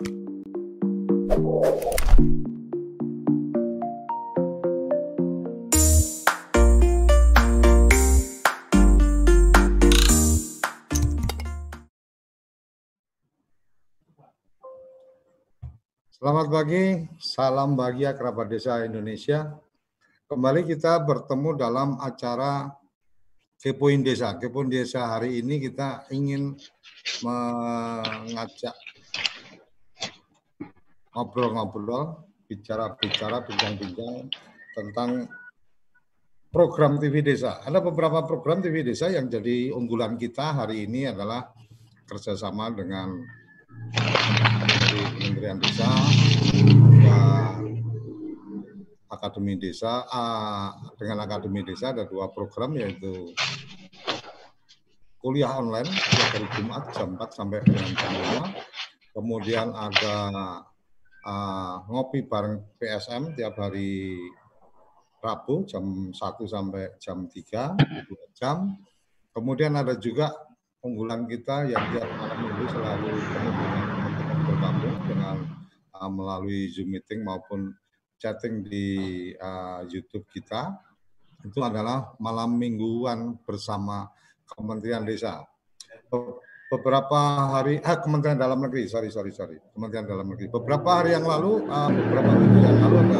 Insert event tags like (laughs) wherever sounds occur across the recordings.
Selamat pagi, salam bahagia kerabat desa Indonesia. Kembali kita bertemu dalam acara Kepoin Desa. Kepoin Desa hari ini kita ingin mengajak ngobrol-ngobrol, bicara-bicara, bincang-bincang tentang program TV Desa. Ada beberapa program TV Desa yang jadi unggulan kita hari ini adalah kerjasama dengan Kementerian Desa, Akademi Desa, dengan Akademi Desa ada dua program yaitu kuliah online dari Jumat jam 4 sampai dengan jam 5. Kemudian ada uh, ngopi bareng PSM tiap hari Rabu jam 1 sampai jam 3, 2 (coughs) jam. Kemudian ada juga unggulan kita yang tiap malam minggu selalu teman-teman bergabung dengan uh, melalui Zoom meeting maupun chatting di uh, YouTube kita itu adalah malam mingguan bersama Kementerian Desa. Beberapa hari, ah, Kementerian Dalam Negeri, sorry, sorry, sorry, Kementerian Dalam Negeri. Beberapa hari yang lalu, uh, beberapa minggu yang lalu ada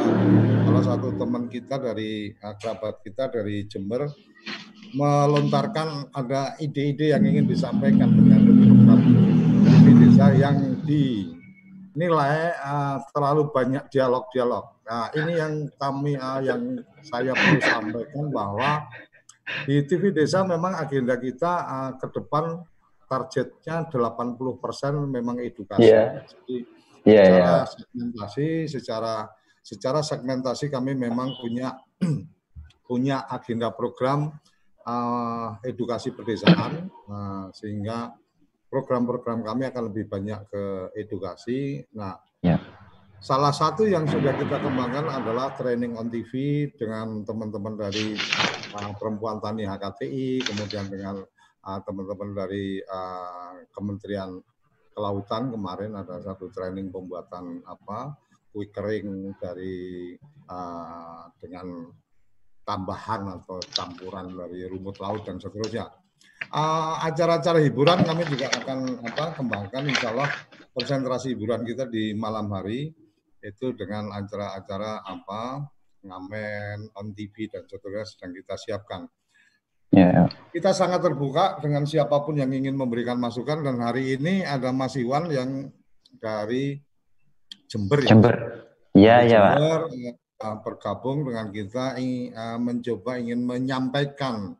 salah satu teman kita dari uh, kerabat kita dari Jember melontarkan ada ide-ide yang ingin disampaikan dengan di desa yang dinilai uh, terlalu banyak dialog-dialog. Nah, ini yang kami uh, yang saya perlu sampaikan bahwa di TV Desa memang agenda kita uh, ke depan targetnya 80% memang edukasi. Yeah. Jadi yeah, secara yeah. segmentasi, secara secara segmentasi kami memang punya (clears throat) punya agenda program uh, edukasi pedesaan, uh, sehingga program-program kami akan lebih banyak ke edukasi. Nah, ya. salah satu yang sudah kita kembangkan adalah training on TV dengan teman-teman dari uh, perempuan tani HKTI, kemudian dengan teman-teman uh, dari uh, Kementerian Kelautan kemarin ada satu training pembuatan apa kering dari uh, dengan tambahan atau campuran dari rumput laut dan seterusnya. Ah, acara-acara uh, hiburan kami juga akan apa, kembangkan, insya Allah konsentrasi hiburan kita di malam hari itu dengan acara-acara apa ngamen on TV dan seterusnya sedang kita siapkan. Yeah. Ya. Kita sangat terbuka dengan siapa pun yang ingin memberikan masukan dan hari ini ada Mas Iwan yang dari Jember. Ya? Jember. Iya, iya, Pak uh, bergabung dengan kita uh, mencoba ingin menyampaikan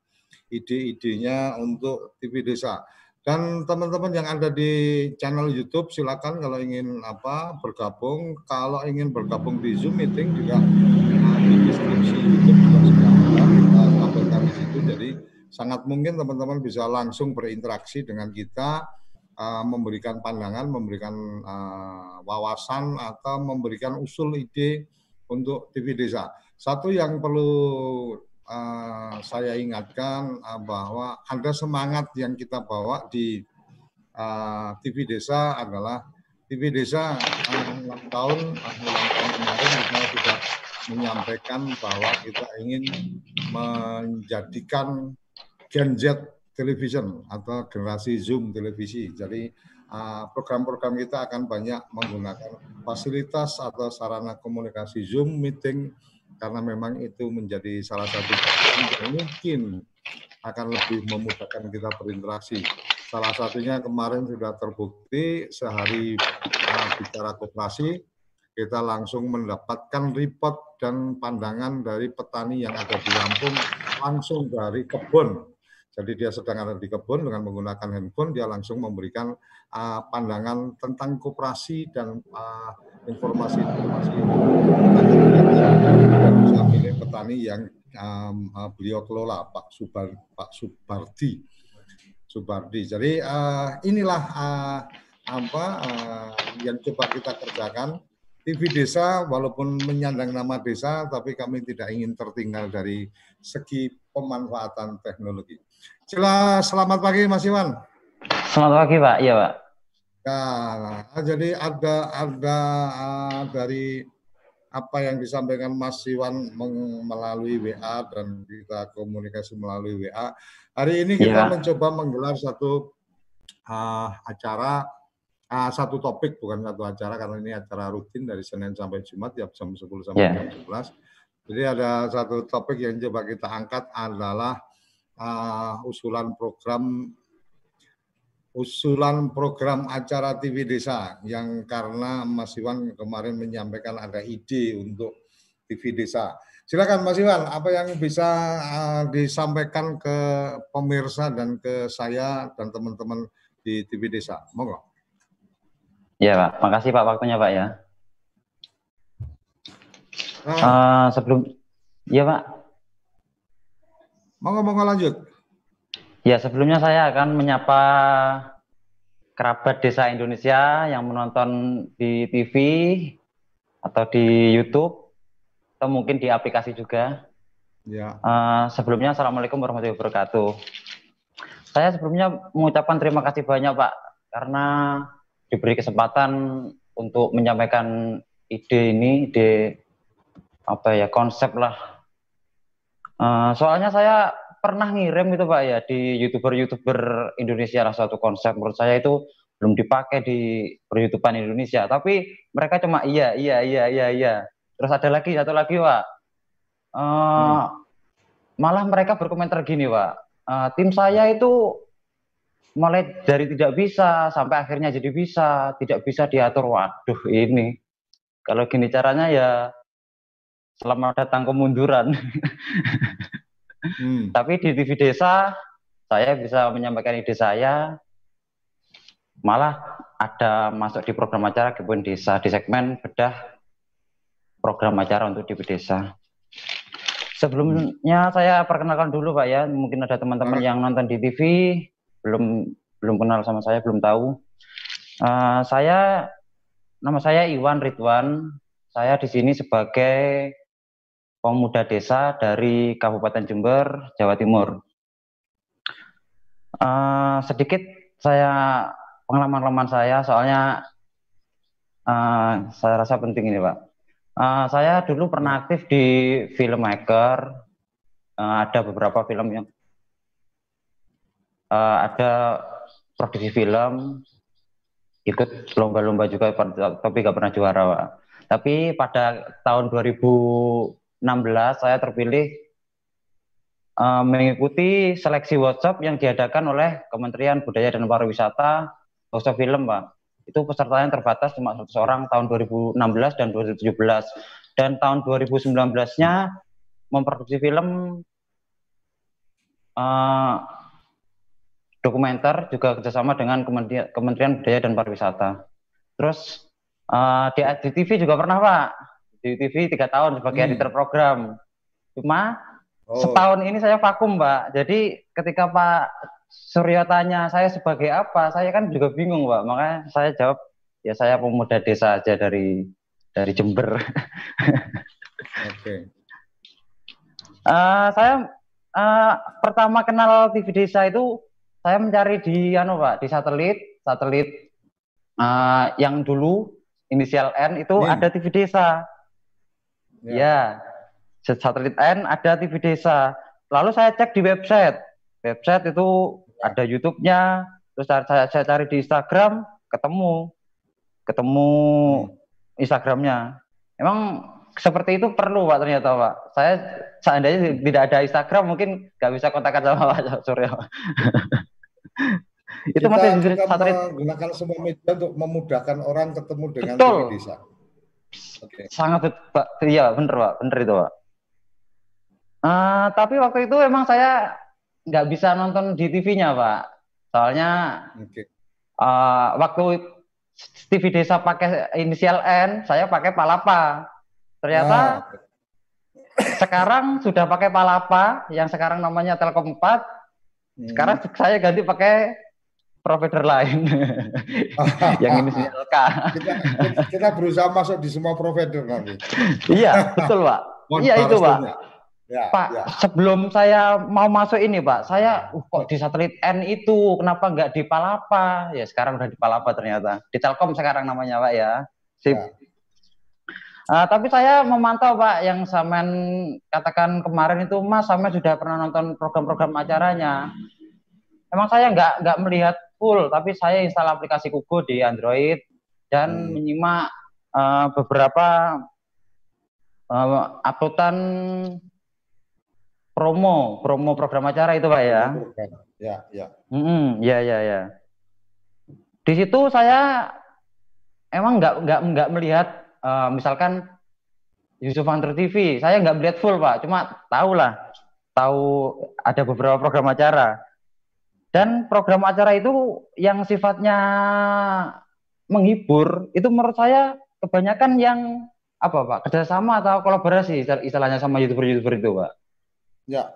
ide-idenya untuk TV Desa. Dan teman-teman yang ada di channel YouTube silakan kalau ingin apa bergabung. Kalau ingin bergabung di Zoom meeting juga uh, di deskripsi YouTube juga sudah ada kita sangat mungkin teman-teman bisa langsung berinteraksi dengan kita, uh, memberikan pandangan, memberikan uh, wawasan atau memberikan usul ide untuk TV Desa. Satu yang perlu uh, saya ingatkan uh, bahwa ada semangat yang kita bawa di uh, TV Desa adalah TV Desa uh, tahun uh, tahun kemarin kita sudah menyampaikan bahwa kita ingin menjadikan Gen Z television atau generasi Zoom televisi. Jadi Ah, program-program kita akan banyak menggunakan fasilitas atau sarana komunikasi Zoom meeting karena memang itu menjadi salah satu yang mungkin akan lebih memudahkan kita berinteraksi. Salah satunya kemarin sudah terbukti sehari uh, bicara koperasi kita langsung mendapatkan report dan pandangan dari petani yang ada di Lampung langsung dari kebun jadi dia sedang ada di kebun dengan menggunakan handphone, dia langsung memberikan uh, pandangan tentang koperasi dan informasi-informasi uh, bisa milik petani yang um, uh, beliau kelola, Pak Subar, Pak Subardi. Subardi. Jadi uh, inilah uh, apa uh, yang coba kita kerjakan. TV Desa walaupun menyandang nama desa, tapi kami tidak ingin tertinggal dari segi pemanfaatan teknologi. Sila, selamat pagi Mas Iwan. Selamat pagi Pak, iya Pak. Ya, jadi ada ada uh, dari apa yang disampaikan Mas Iwan melalui WA dan kita komunikasi melalui WA. Hari ini kita ya. mencoba menggelar satu uh, acara, uh, satu topik bukan satu acara karena ini acara rutin dari Senin sampai Jumat tiap jam 10 sampai yeah. jam 11. Jadi ada satu topik yang coba kita angkat adalah uh, usulan program usulan program acara TV Desa yang karena Mas Iwan kemarin menyampaikan ada ide untuk TV Desa. Silakan Mas Iwan, apa yang bisa uh, disampaikan ke pemirsa dan ke saya dan teman-teman di TV Desa? Monggo. Ya Pak, makasih Pak waktunya Pak ya. Uh, uh, sebelum, ya Pak. Monggo, monggo lanjut. Ya, sebelumnya saya akan menyapa kerabat desa Indonesia yang menonton di TV atau di YouTube atau mungkin di aplikasi juga. Ya. Uh, sebelumnya, Assalamualaikum warahmatullahi wabarakatuh. Saya sebelumnya mengucapkan terima kasih banyak Pak karena diberi kesempatan untuk menyampaikan ide ini, ide apa ya konsep lah. Uh, soalnya saya pernah ngirim itu Pak ya di youtuber-youtuber Indonesia lah suatu konsep. Menurut saya itu belum dipakai di peryoutuban Indonesia. Tapi mereka cuma iya iya iya iya iya. Terus ada lagi satu lagi Pak. Uh, hmm. malah mereka berkomentar gini Pak. Uh, tim saya itu mulai dari tidak bisa sampai akhirnya jadi bisa tidak bisa diatur. Waduh ini. Kalau gini caranya ya selamat datang kemunduran Hmm. (laughs) Tapi di TV desa saya bisa menyampaikan ide saya malah ada masuk di program acara Kebun Desa di segmen bedah program acara untuk TV desa. Sebelumnya saya perkenalkan dulu Pak ya, mungkin ada teman-teman yang nonton di TV belum belum kenal sama saya, belum tahu. Uh, saya nama saya Iwan Ridwan. Saya di sini sebagai pemuda desa dari Kabupaten Jember, Jawa Timur. Uh, sedikit saya pengalaman-pengalaman saya, soalnya uh, saya rasa penting ini, Pak. Uh, saya dulu pernah aktif di filmmaker, uh, ada beberapa film yang uh, ada produksi film, ikut lomba-lomba juga, tapi nggak pernah juara, Pak. Tapi pada tahun 2000 16 saya terpilih uh, mengikuti seleksi WhatsApp yang diadakan oleh Kementerian Budaya dan Pariwisata House Film, Pak. Itu pesertanya terbatas cuma 100 orang tahun 2016 dan 2017. Dan tahun 2019-nya memproduksi film uh, dokumenter juga kerjasama dengan Kementerian, Budaya dan Pariwisata. Terus uh, di TV juga pernah Pak di TV tiga tahun sebagai hmm. editor program. Cuma oh. setahun ini saya vakum, Mbak. Jadi ketika Pak Suryo tanya saya sebagai apa, saya kan juga bingung, Mbak. Makanya saya jawab ya saya pemuda desa aja dari dari Jember. Oke. Okay. (laughs) Uh, eh, saya uh, pertama kenal TV desa itu saya mencari di anu Pak, di satelit, satelit uh, yang dulu inisial N itu Nih. ada TV desa. Ya. ya. Satelit N ada TV desa. Lalu saya cek di website. Website itu ada YouTube-nya. Terus saya, saya cari di Instagram, ketemu. Ketemu hmm. Instagramnya. Emang seperti itu perlu Pak ternyata Pak. Saya seandainya tidak ada Instagram mungkin nggak bisa kontakkan sama Pak (laughs) Suryo. itu kita, masih kita satelit. menggunakan semua media untuk memudahkan orang ketemu dengan Betul. TV desa. Okay. Sangat Pak, iya bener Pak, bener itu Pak. Uh, tapi waktu itu emang saya nggak bisa nonton di TV-nya Pak, soalnya okay. uh, eh, waktu TV desa pakai inisial N, saya pakai Palapa. Ternyata ah. sekarang sudah pakai Palapa, yang sekarang namanya Telkom 4. Hmm. Sekarang saya ganti pakai provider lain (laughs) yang ini sinyal K. Kita, kita berusaha masuk di semua provider nanti. iya, betul Pak. (laughs) iya itu Pak. Ya, Pak, ya. sebelum saya mau masuk ini, Pak, saya uh, kok di satelit N itu kenapa nggak di Palapa? Ya sekarang udah di Palapa ternyata. Di Telkom sekarang namanya, Pak ya. Sip. Ya. Uh, tapi saya memantau Pak yang Samen katakan kemarin itu Mas Samen sudah pernah nonton program-program acaranya. Emang saya nggak nggak melihat full, tapi saya install aplikasi Kugo di Android dan hmm. menyimak uh, beberapa uh, uploadan promo promo program acara itu pak ya. Ya ya. Mm -hmm, ya ya ya. Di situ saya emang nggak nggak nggak melihat uh, misalkan Yusuf Hunter TV saya nggak melihat full pak. Cuma tahu lah tahu ada beberapa program acara dan program acara itu yang sifatnya menghibur itu menurut saya kebanyakan yang apa pak kerjasama atau kolaborasi istilahnya sama youtuber youtuber itu pak Ya,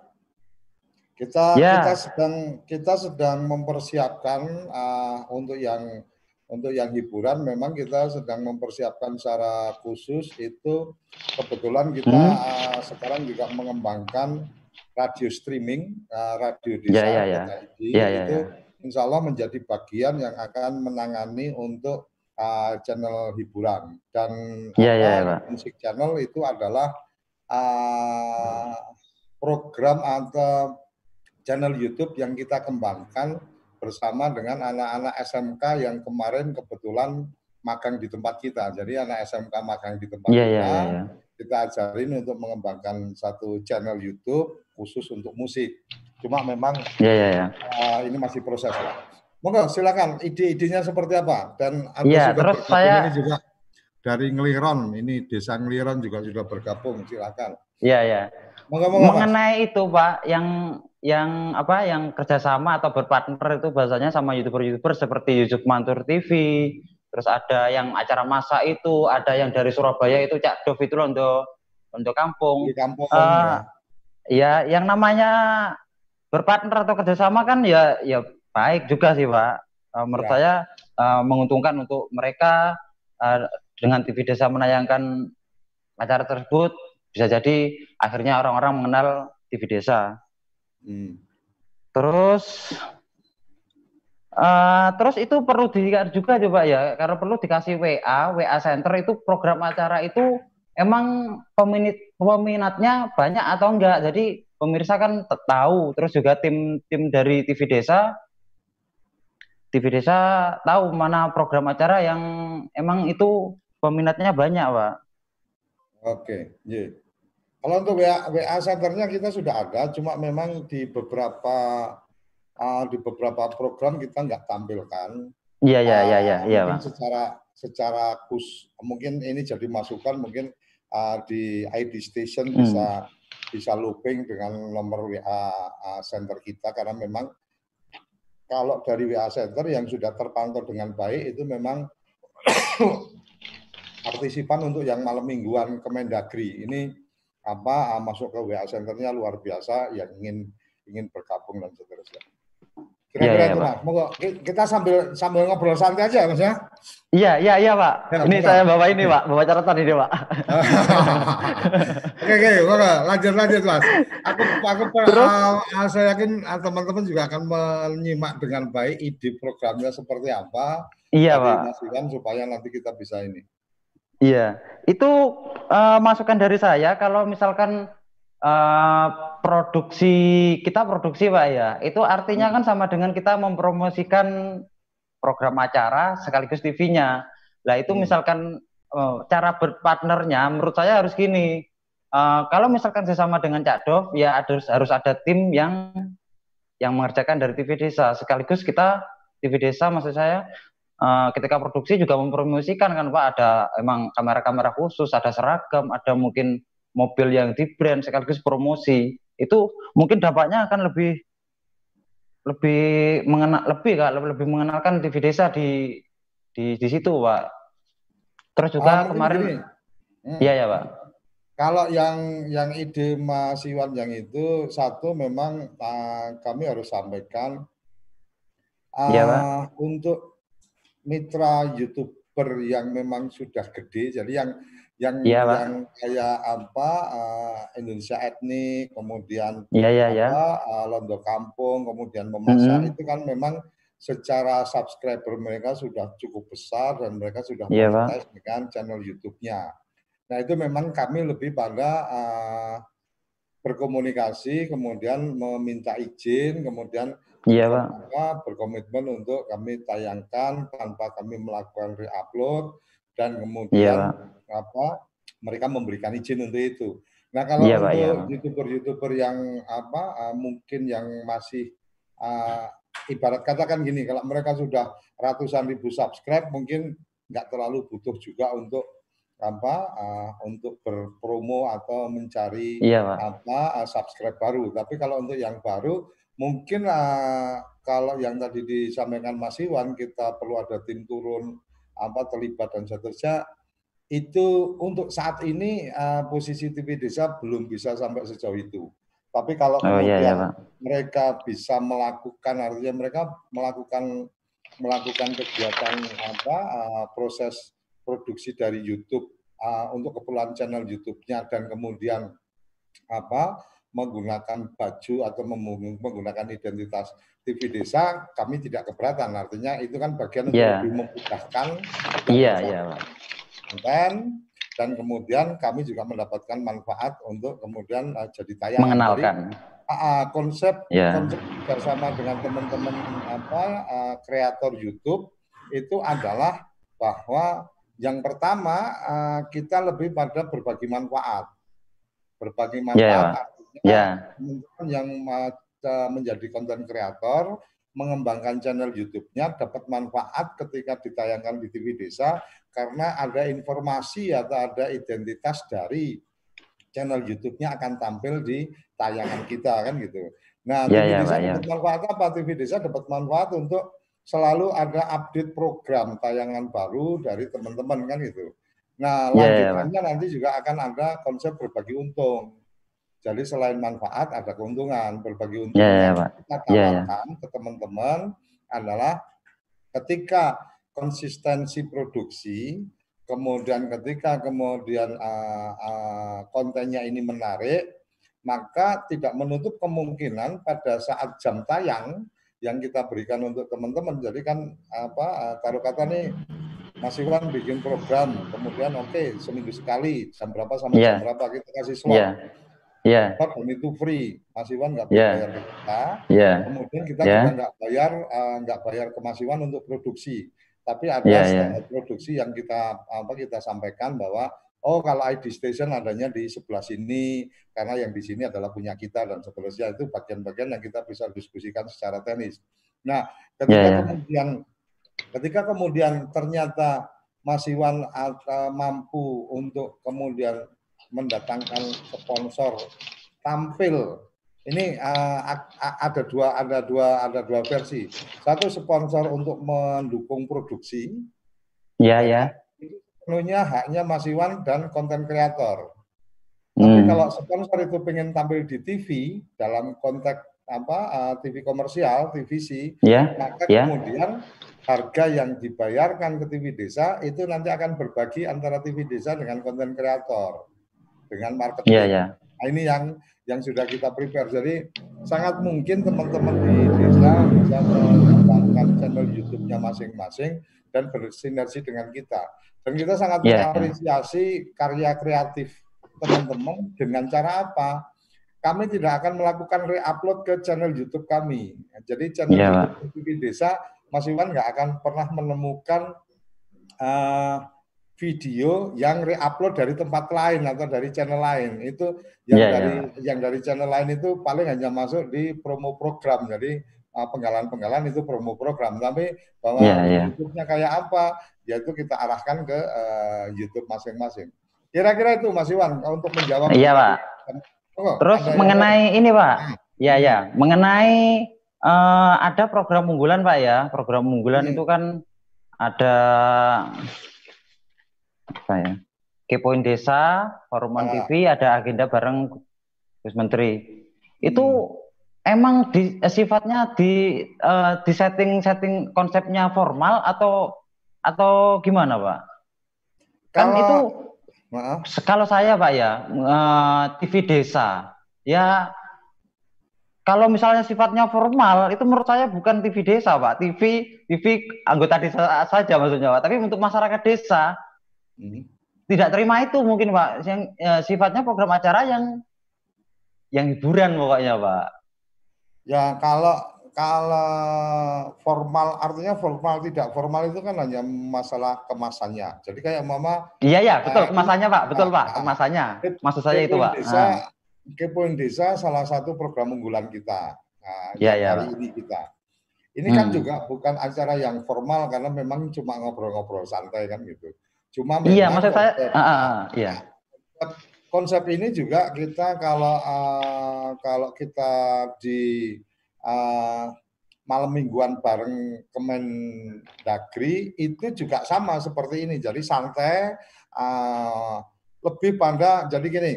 kita ya. kita sedang kita sedang mempersiapkan uh, untuk yang untuk yang hiburan memang kita sedang mempersiapkan secara khusus itu kebetulan kita hmm. uh, sekarang juga mengembangkan radio streaming uh, radio desa ya, ya, ya. ya, ya, itu ya. insya Allah menjadi bagian yang akan menangani untuk uh, channel hiburan dan ya, ya, ya, musik channel itu adalah uh, program atau channel YouTube yang kita kembangkan bersama dengan anak-anak SMK yang kemarin kebetulan magang di tempat kita. Jadi anak SMK magang di tempat yeah, iya, kita, yeah, yeah. kita ajarin untuk mengembangkan satu channel YouTube khusus untuk musik. Cuma memang yeah, yeah, yeah. Uh, ini masih proses lah. Monggo silakan ide-idenya seperti apa dan Anda yeah, juga terus saya ini juga dari Ngeliron, ini desa Ngeliron juga sudah bergabung, silakan. Iya, iya. Mengenai mas. itu Pak, yang yang apa yang kerjasama atau berpartner itu bahasanya sama youtuber-youtuber seperti Yusuf Mantur TV, terus ada yang acara masa itu, ada yang dari Surabaya itu Cak Dov itu loh untuk untuk kampung. Di kampung. Uh, ya. Ya, yang namanya berpartner atau kerjasama kan ya ya baik juga sih Pak. Uh, menurut ya. saya uh, menguntungkan untuk mereka uh, dengan TV Desa menayangkan acara tersebut bisa jadi akhirnya orang-orang mengenal TV desa. Hmm. Terus uh, terus itu perlu dilihat juga coba ya, karena perlu dikasih WA, WA Center itu program acara itu emang peminat peminatnya banyak atau enggak. Jadi pemirsa kan tahu, terus juga tim tim dari TV desa TV desa tahu mana program acara yang emang itu peminatnya banyak, Pak. Oke, yeah. Kalau untuk WA, WA centernya kita sudah ada, cuma memang di beberapa uh, di beberapa program kita nggak tampilkan. Iya iya iya iya. iya secara secara kus mungkin ini jadi masukan mungkin uh, di ID station hmm. bisa bisa looping dengan nomor WA center kita karena memang kalau dari WA center yang sudah terpantau dengan baik itu memang (coughs) partisipan untuk yang malam mingguan Kemendagri ini apa masuk ke WA centernya luar biasa yang ingin ingin bergabung dan seterusnya. Kira-kira ya, ya, itu Mas. Moga kita sambil sambil ngobrol santai aja Mas ya. Iya, iya, iya Pak. Ya, ini saya bawa ini Pak, bawa catatan ini Pak. (laughs) oke, oke, oke, lanjut lanjut Mas. Aku aku Terus? Uh, saya yakin uh, teman-teman juga akan menyimak dengan baik ide programnya seperti apa. Iya Pak. supaya nanti kita bisa ini. Iya, itu uh, masukan dari saya kalau misalkan uh, produksi kita produksi pak ya, itu artinya kan sama dengan kita mempromosikan program acara sekaligus TV-nya. Lah itu hmm. misalkan uh, cara berpartnernya, menurut saya harus gini. Uh, kalau misalkan sesama dengan Cak Dov, ya harus harus ada tim yang yang mengerjakan dari TV desa. Sekaligus kita TV desa, maksud saya uh, ketika produksi juga mempromosikan kan Pak ada emang kamera-kamera khusus, ada seragam, ada mungkin mobil yang di brand sekaligus promosi. Itu mungkin dampaknya akan lebih lebih mengenal lebih Kak, lebih, mengenalkan TV desa di di di situ Pak. Terus juga oh, kemarin hmm. Iya ya Pak. Kalau yang yang ide Mas Iwan yang itu satu memang uh, kami harus sampaikan uh, ya, Pak. untuk mitra YouTube youtuber yang memang sudah gede, jadi yang yang ya, yang kayak apa uh, Indonesia etnik, kemudian ya, ya, ya. apa uh, Londo Kampung, kemudian memasak -hmm. itu kan memang secara subscriber mereka sudah cukup besar dan mereka sudah ya, monetize dengan channel YouTube-nya. Nah itu memang kami lebih pada uh, berkomunikasi, kemudian meminta izin, kemudian Iya, Pak. berkomitmen untuk kami tayangkan tanpa kami melakukan re-upload dan kemudian iya, apa mereka memberikan izin untuk itu. Nah, kalau iya, untuk youtuber-youtuber yang apa uh, mungkin yang masih uh, ibarat katakan gini, kalau mereka sudah ratusan ribu subscribe mungkin nggak terlalu butuh juga untuk apa uh, untuk berpromo atau mencari iya, apa uh, subscribe baru. Tapi kalau untuk yang baru mungkin uh, kalau yang tadi disampaikan Mas Iwan kita perlu ada tim turun apa terlibat dan seterusnya itu untuk saat ini uh, posisi TV desa belum bisa sampai sejauh itu. Tapi kalau oh, iya, iya, mereka bisa melakukan artinya mereka melakukan melakukan kegiatan apa uh, proses produksi dari YouTube uh, untuk keperluan channel YouTube-nya dan kemudian apa menggunakan baju atau menggunakan identitas TV desa, kami tidak keberatan. Artinya itu kan bagian untuk yeah. lebih memudahkan iya, iya, konten dan kemudian kami juga mendapatkan manfaat untuk kemudian uh, jadi tayangan. Mengenalkan. Jadi, uh, konsep yeah. konsep bersama dengan teman-teman apa uh, kreator YouTube itu adalah bahwa yang pertama uh, kita lebih pada berbagi manfaat. Berbagi iya, manfaat yeah ya. teman-teman yang menjadi konten kreator mengembangkan channel YouTube-nya dapat manfaat ketika ditayangkan di TV Desa karena ada informasi atau ada identitas dari channel YouTube-nya akan tampil di tayangan kita kan gitu. Nah, ya, TV ya, Desa ya. dapat ya. manfaat apa? TV Desa dapat manfaat untuk selalu ada update program tayangan baru dari teman-teman kan gitu. Nah, ya, lanjutannya ya, nanti juga akan ada konsep berbagi untung. Jadi selain manfaat ada keuntungan, berbagi untung. Yeah, yeah, Pak. Kita tawarkan yeah, yeah. ke teman-teman adalah ketika konsistensi produksi, kemudian ketika kemudian uh, uh, kontennya ini menarik, maka tidak menutup kemungkinan pada saat jam tayang yang kita berikan untuk teman-teman. Jadi kan apa uh, taruh kata nih Mas Iwan bikin program, kemudian oke okay, seminggu sekali jam berapa sampai yeah. jam berapa kita kasih slot. Yeah Yeah. Kita itu free, Mas Iwan nggak yeah. bayar ke kita. Yeah. Kemudian kita yeah. juga nggak bayar uh, nggak bayar ke Mas Iwan untuk produksi. Tapi ada yeah, yeah. produksi yang kita apa kita sampaikan bahwa oh kalau ID station adanya di sebelah sini karena yang di sini adalah punya kita dan seterusnya itu bagian-bagian yang kita bisa diskusikan secara teknis. Nah, ketika yeah, yeah. kemudian ketika kemudian ternyata Mas Iwan uh, mampu untuk kemudian mendatangkan sponsor tampil ini uh, ada dua ada dua ada dua versi. Satu sponsor untuk mendukung produksi. Ya ya. Itu sepenuhnya haknya Mas Iwan dan konten kreator. Tapi hmm. kalau sponsor itu pengen tampil di TV dalam konteks apa uh, TV komersial, TVC, ya, maka ya. kemudian harga yang dibayarkan ke TV desa itu nanti akan berbagi antara TV desa dengan konten kreator dengan marketing. Yeah, yeah. Nah, ini yang yang sudah kita prepare. Jadi sangat mungkin teman-teman di desa bisa mengembangkan channel YouTube-nya masing-masing dan bersinergi dengan kita. Dan kita sangat yeah. mengapresiasi karya kreatif teman-teman dengan cara apa? Kami tidak akan melakukan re-upload ke channel YouTube kami. Jadi channel yeah, YouTube di desa, Mas Iwan nggak akan pernah menemukan uh, video yang reupload dari tempat lain atau dari channel lain. Itu yang yeah, dari yeah. yang dari channel lain itu paling hanya masuk di promo program. Jadi uh, penggalan-penggalan itu promo program. Tapi bahwa yeah, yeah. YouTube-nya kayak apa yaitu kita arahkan ke uh, YouTube masing-masing. Kira-kira itu Mas Iwan untuk menjawab. Iya Pak. Oh, terus mengenai yang... ini Pak. Hmm. ya ya mengenai uh, ada program unggulan Pak ya. Program unggulan hmm. itu kan ada apa ya? Kepoin Desa, Foruman ah. TV ada agenda bareng Gus Menteri. Itu hmm. emang di, sifatnya di uh, di setting setting konsepnya formal atau atau gimana Pak? Kan kalau, itu maaf. kalau saya Pak ya uh, TV desa ya kalau misalnya sifatnya formal itu menurut saya bukan TV desa Pak, TV TV anggota desa saja maksudnya Pak. Tapi untuk masyarakat desa hmm. tidak terima itu mungkin Pak. Yang ya, sifatnya program acara yang yang hiburan pokoknya Pak. Ya kalau kalau formal artinya formal tidak formal itu kan hanya masalah kemasannya. Jadi kayak mama. Iya ya betul eh, kemasannya pak, betul pak nah, kemasannya. Maksud saya itu pak. Desa, ah. Kepoin Desa salah satu program unggulan kita. Nah, ya, ya, hari pak. ini kita. Ini kan hmm. kan juga bukan acara yang formal karena memang cuma ngobrol-ngobrol santai kan gitu. Cuma iya maksud saya. Uh, uh, iya. Konsep ini juga kita kalau uh, kalau kita di uh, malam mingguan bareng Kemendagri itu juga sama seperti ini. Jadi santai, uh, lebih pada jadi gini.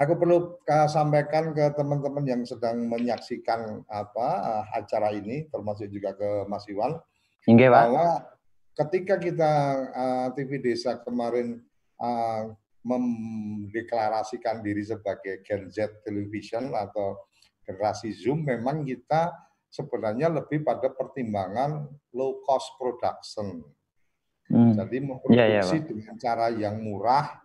Aku perlu uh, sampaikan ke teman-teman yang sedang menyaksikan apa uh, acara ini, termasuk juga ke Mas Iwan, Hingga, bahwa ketika kita uh, TV Desa kemarin uh, mendeklarasikan diri sebagai Gen Z Television atau generasi Zoom memang kita sebenarnya lebih pada pertimbangan low cost production. Hmm. Jadi memproduksi yeah, yeah, dengan cara yang murah,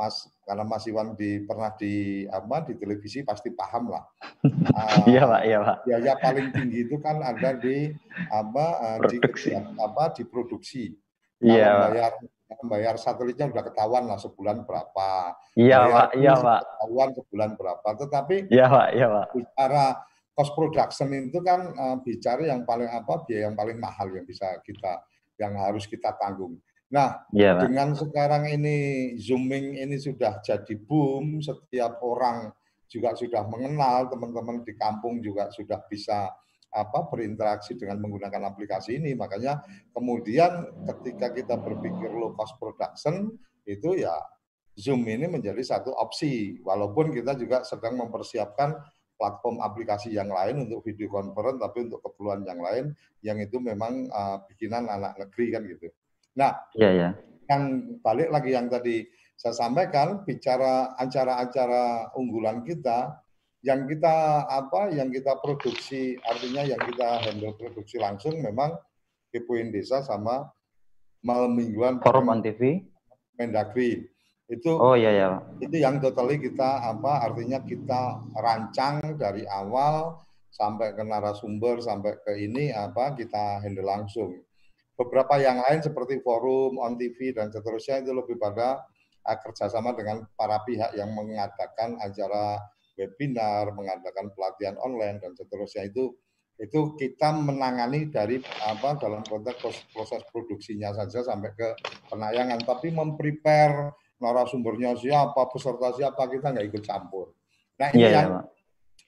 Mas karena Mas Iwan di pernah di apa di televisi pasti paham lah. (laughs) Iya uh, pak, iya pak. Biaya paling tinggi itu kan ada di apa uh, di apa di produksi. Iya. Bayar bayar satelitnya udah ketahuan lah sebulan berapa. Iya pak, iya pak. Ketahuan sebulan berapa. Tetapi iya pak, iya pak. Bicara cost production itu kan uh, bicara yang paling apa biaya yang paling mahal yang bisa kita yang harus kita tanggung. Nah, ya, dengan sekarang ini zooming ini sudah jadi boom, setiap orang juga sudah mengenal, teman-teman di kampung juga sudah bisa apa berinteraksi dengan menggunakan aplikasi ini. Makanya kemudian ketika kita berpikir low cost production itu ya Zoom ini menjadi satu opsi. Walaupun kita juga sedang mempersiapkan platform aplikasi yang lain untuk video conference, tapi untuk keperluan yang lain, yang itu memang uh, bikinan anak negeri kan gitu. Nah, ya, ya. yang balik lagi yang tadi saya sampaikan, bicara acara-acara unggulan kita, yang kita apa yang kita produksi artinya yang kita handle produksi langsung memang Kepoin Desa sama malam mingguan Forum TV Mendagri. Itu oh iya ya itu yang totally kita apa artinya kita rancang dari awal sampai ke narasumber sampai ke ini apa kita handle langsung beberapa yang lain seperti forum on TV dan seterusnya itu lebih pada uh, kerjasama dengan para pihak yang mengadakan acara webinar, mengadakan pelatihan online dan seterusnya. Itu itu kita menangani dari apa dalam konteks proses produksinya saja sampai ke penayangan. Tapi memprepare narasumbernya siapa peserta siapa kita nggak ikut campur. Nah ini yeah, iya, yang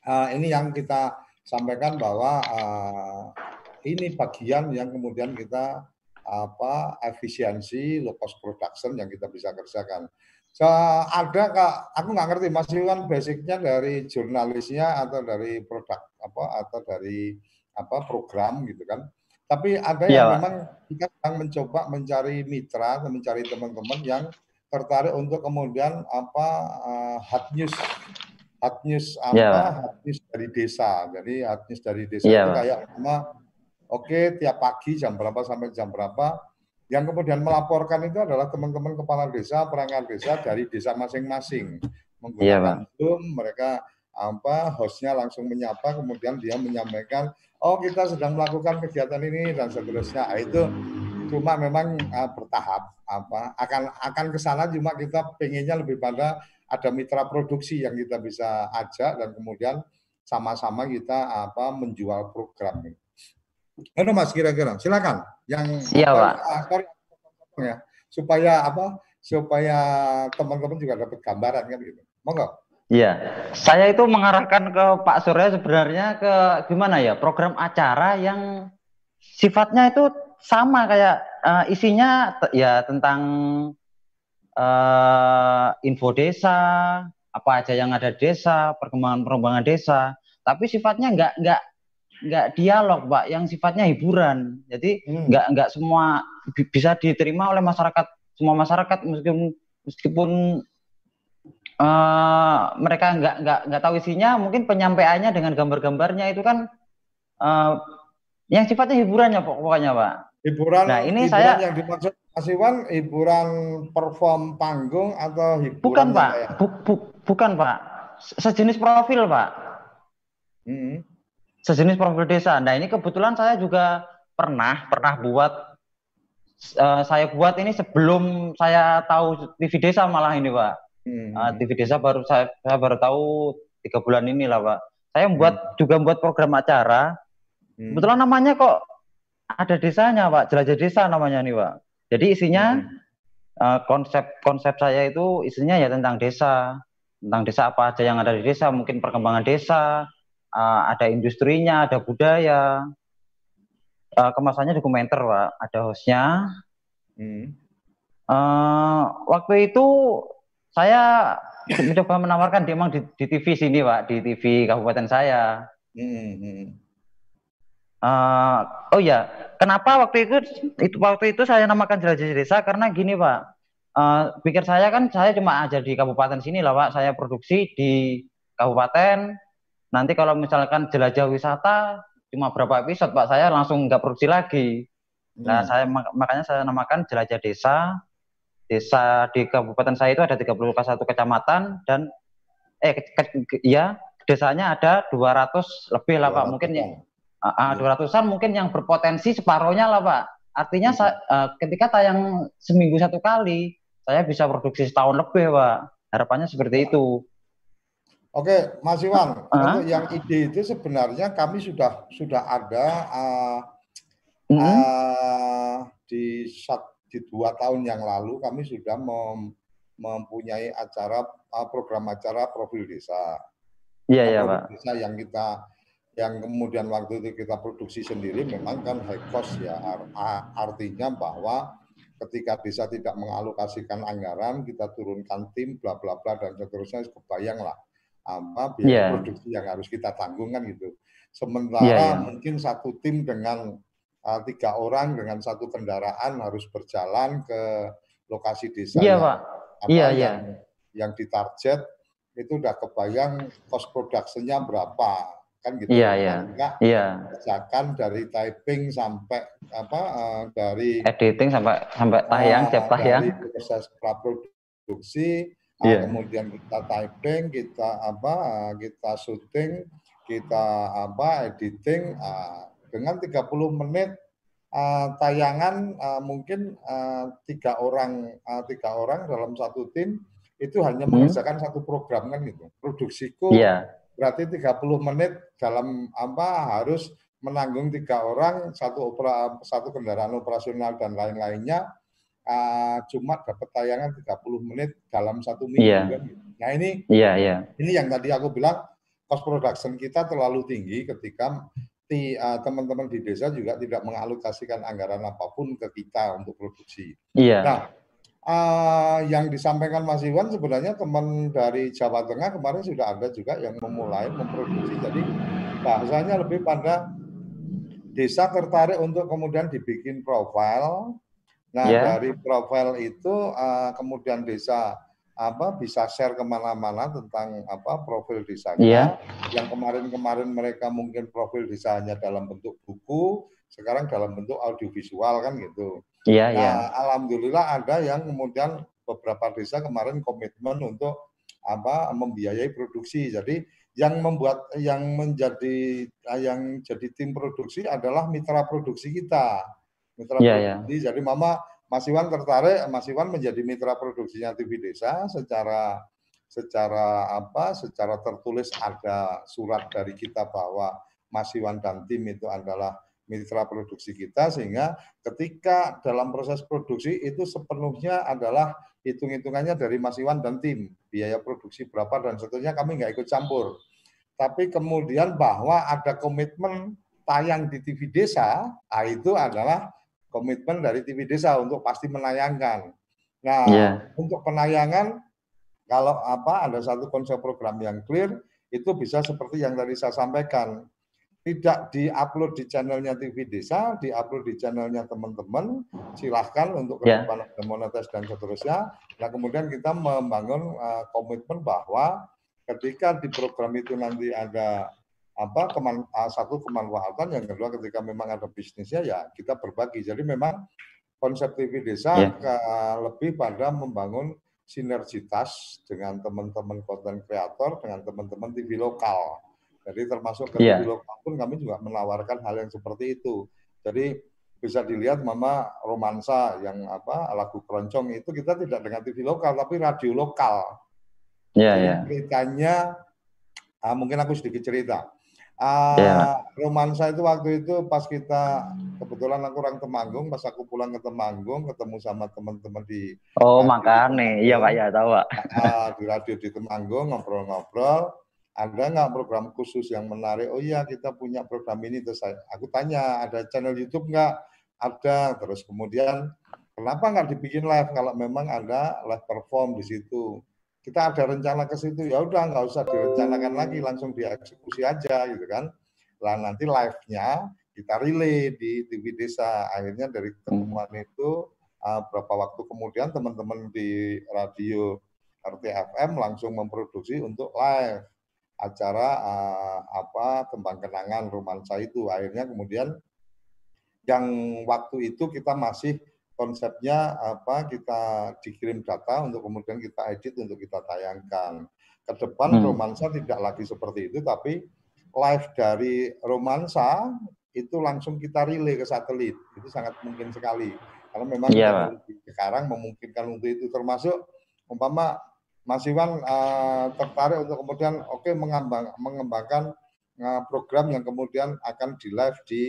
uh, ini yang kita sampaikan bahwa uh, ini bagian yang kemudian kita apa efisiensi low cost production yang kita bisa kerjakan. So, ada kak, aku nggak ngerti Mas Iwan basicnya dari jurnalisnya atau dari produk apa atau dari apa program gitu kan. Tapi ada yang ya, memang kita sedang mencoba mencari mitra, mencari teman-teman yang tertarik untuk kemudian apa uh, hot news. Hot news apa ya, hot news dari desa. Jadi hot news dari desa ya, itu kayak sama oke okay, tiap pagi jam berapa sampai jam berapa yang kemudian melaporkan itu adalah teman-teman kepala desa, perangkat desa dari desa masing-masing. Menggunakan iya, Zoom, mereka apa hostnya langsung menyapa, kemudian dia menyampaikan, oh kita sedang melakukan kegiatan ini dan seterusnya. Nah, itu cuma memang uh, bertahap apa akan akan ke sana cuma kita pengennya lebih pada ada mitra produksi yang kita bisa ajak dan kemudian sama-sama kita apa menjual program Halo Mas kira-kira, silakan. Yang Siap, Pak. ya, supaya apa? Supaya teman-teman juga dapat gambaran kan gitu. Monggo. Iya, saya itu mengarahkan ke Pak Surya sebenarnya ke gimana ya program acara yang sifatnya itu sama kayak uh, isinya ya tentang uh, info desa, apa aja yang ada desa, perkembangan perkembangan desa, tapi sifatnya nggak nggak nggak dialog pak yang sifatnya hiburan. Jadi hmm. nggak nggak semua bisa diterima oleh masyarakat. Semua masyarakat meskipun meskipun uh, mereka nggak nggak nggak tahu isinya mungkin penyampaiannya dengan gambar-gambarnya itu kan uh, yang sifatnya hiburannya pokoknya pak. Hiburan nah ini hiburan saya yang dimaksud Mas Iwan hiburan perform panggung atau hiburan bukan pak. bu, bu, bukan pak. Sejenis profil pak. Hmm sejenis profil desa. Nah ini kebetulan saya juga pernah pernah buat uh, saya buat ini sebelum saya tahu TV desa malah ini pak. Hmm. Uh, TV desa baru saya, saya baru tahu tiga bulan ini lah pak. Saya membuat hmm. juga membuat program acara. Hmm. Kebetulan namanya kok ada desanya pak, jelajah desa namanya nih pak. Jadi isinya hmm. uh, konsep konsep saya itu isinya ya tentang desa, tentang desa apa aja yang ada di desa, mungkin perkembangan desa, uh, ada industrinya, ada budaya. Uh, kemasannya dokumenter, Pak. Ada hostnya. Hmm. Uh, waktu itu saya mencoba menawarkan dia memang di, di TV sini, Pak, di TV kabupaten saya. Hmm. Uh, oh ya, kenapa waktu itu itu waktu itu saya namakan jelajah desa karena gini, Pak. Uh, pikir saya kan saya cuma aja di kabupaten sini lah, Pak. Saya produksi di kabupaten nanti kalau misalkan jelajah wisata cuma berapa episode Pak saya langsung nggak produksi lagi. Nah hmm. saya makanya saya namakan jelajah desa. Desa di kabupaten saya itu ada 31 kecamatan dan eh ke, ke, ya desanya ada 200 lebih lah Pak mungkin ya uh, 200-an mungkin yang berpotensi separohnya lah Pak. Artinya hmm. saya, uh, ketika tayang seminggu satu kali saya bisa produksi setahun lebih Pak. Harapannya seperti itu. Oke, Mas Iwan, uh, untuk yang ide itu sebenarnya kami sudah sudah ada uh, uh, uh, di sat, di dua tahun yang lalu kami sudah mem, mempunyai acara uh, program acara profil desa. Iya iya Pak. Desa yang kita yang kemudian waktu itu kita produksi sendiri memang kan high cost ya artinya bahwa ketika desa tidak mengalokasikan anggaran kita turunkan tim bla bla bla dan seterusnya kebayang lah apa biaya yeah. produksi yang harus kita tanggung kan gitu. Sementara yeah, yeah. mungkin satu tim dengan uh, tiga orang dengan satu kendaraan harus berjalan ke lokasi desa yeah, yang, Pak. Apa, yeah, yang, yeah. yang ditarget itu udah kebayang cost produksinya berapa kan gitu. Iya, iya. Iya. Kerjakan dari typing sampai apa uh, dari editing sampai sampai tayang, uh, tiap tayang. Dari proses praproduksi yeah. kemudian kita typing, kita apa, kita syuting, kita apa, editing dengan 30 menit tayangan mungkin tiga orang tiga orang dalam satu tim itu hanya hmm. mengerjakan satu program kan gitu. Produksiku yeah. berarti 30 menit dalam apa harus menanggung tiga orang satu opera, satu kendaraan operasional dan lain-lainnya uh, cuma dapat tayangan 30 menit dalam satu minggu yeah. kan. Nah ini yeah, yeah. ini yang tadi aku bilang cost production kita terlalu tinggi ketika teman-teman di desa juga tidak mengalokasikan anggaran apa pun ke kita untuk produksi. Iya. Nah, uh, yang disampaikan Mas Iwan sebenarnya teman dari Jawa Tengah kemarin sudah ada juga yang memulai memproduksi. Jadi bahasanya lebih pada desa tertarik untuk kemudian dibikin profil Nah yeah. dari profil itu uh, kemudian desa apa bisa share ke mana-mana tentang apa profil desanya. Yeah. Yang kemarin-kemarin mereka mungkin profil desanya dalam bentuk buku, sekarang dalam bentuk audiovisual kan gitu. Iya, yeah, nah, yeah. Alhamdulillah ada yang kemudian beberapa desa kemarin komitmen untuk apa membiayai produksi. Jadi yang membuat yang menjadi yang jadi tim produksi adalah mitra produksi kita mitra yeah, produksi. Yeah. Jadi Mama Mas Iwan tertarik, Mas Iwan menjadi mitra produksinya TV Desa secara secara apa? Secara tertulis ada surat dari kita bahwa Mas Iwan dan tim itu adalah mitra produksi kita sehingga ketika dalam proses produksi itu sepenuhnya adalah hitung-hitungannya dari Mas Iwan dan tim biaya produksi berapa dan seterusnya kami nggak ikut campur tapi kemudian bahwa ada komitmen tayang di TV desa ah, itu adalah komitmen dari TV Desa untuk pasti menayangkan. Nah, yeah. untuk penayangan kalau apa ada satu konsep program yang clear itu bisa seperti yang tadi saya sampaikan. tidak diupload di channelnya TV Desa, diupload di channelnya teman-teman, silahkan untuk ke depan yeah. monetis dan seterusnya. Nah kemudian kita membangun uh, komitmen bahwa ketika di program itu nanti ada apa keman, uh, satu kemanfaatan, yang kedua ketika memang ada bisnisnya ya kita berbagi. Jadi memang konsep TV Desa Ya. ke, lebih pada membangun sinergitas dengan teman-teman konten kreator, dengan teman-teman TV lokal. Jadi termasuk ke Iya. TV lokal pun kami juga menawarkan hal yang seperti itu. Jadi bisa dilihat Mama romansa yang apa lagu keroncong itu kita tidak dengan TV lokal tapi radio lokal. Iya, Jadi iya. Ceritanya ah, mungkin aku sedikit cerita. Ah, Iya. romansa itu waktu itu pas kita kebetulan aku orang Temanggung, pas aku pulang ke Temanggung ketemu sama teman-teman di Oh, makanya. Iya, Pak, ya, tahu, Pak. ah, di radio di Temanggung ngobrol-ngobrol ada nggak program khusus yang menarik? Oh iya kita punya program ini terus saya, aku tanya ada channel YouTube nggak? Ada. Terus kemudian kenapa nggak dibikin live kalau memang ada live perform di situ? Kita ada rencana ke situ ya udah nggak usah direncanakan lagi langsung dieksekusi aja gitu kan. Lah nanti live-nya kita relay di TV Desa. Akhirnya dari ketemuan itu uh, berapa waktu kemudian teman-teman di radio RTFM langsung memproduksi untuk live acara uh, apa tembang kenangan romansa itu akhirnya kemudian yang waktu itu kita masih konsepnya apa kita dikirim data untuk kemudian kita edit untuk kita tayangkan ke depan Hmm. romansa tidak lagi seperti itu tapi live dari romansa itu langsung kita relay ke satelit itu sangat mungkin sekali karena memang Iya, Pak. teknologi sekarang memungkinkan untuk itu termasuk umpama Mas Iwan uh, tertarik untuk kemudian oke okay, mengembang, mengembangkan uh, program yang kemudian akan di live di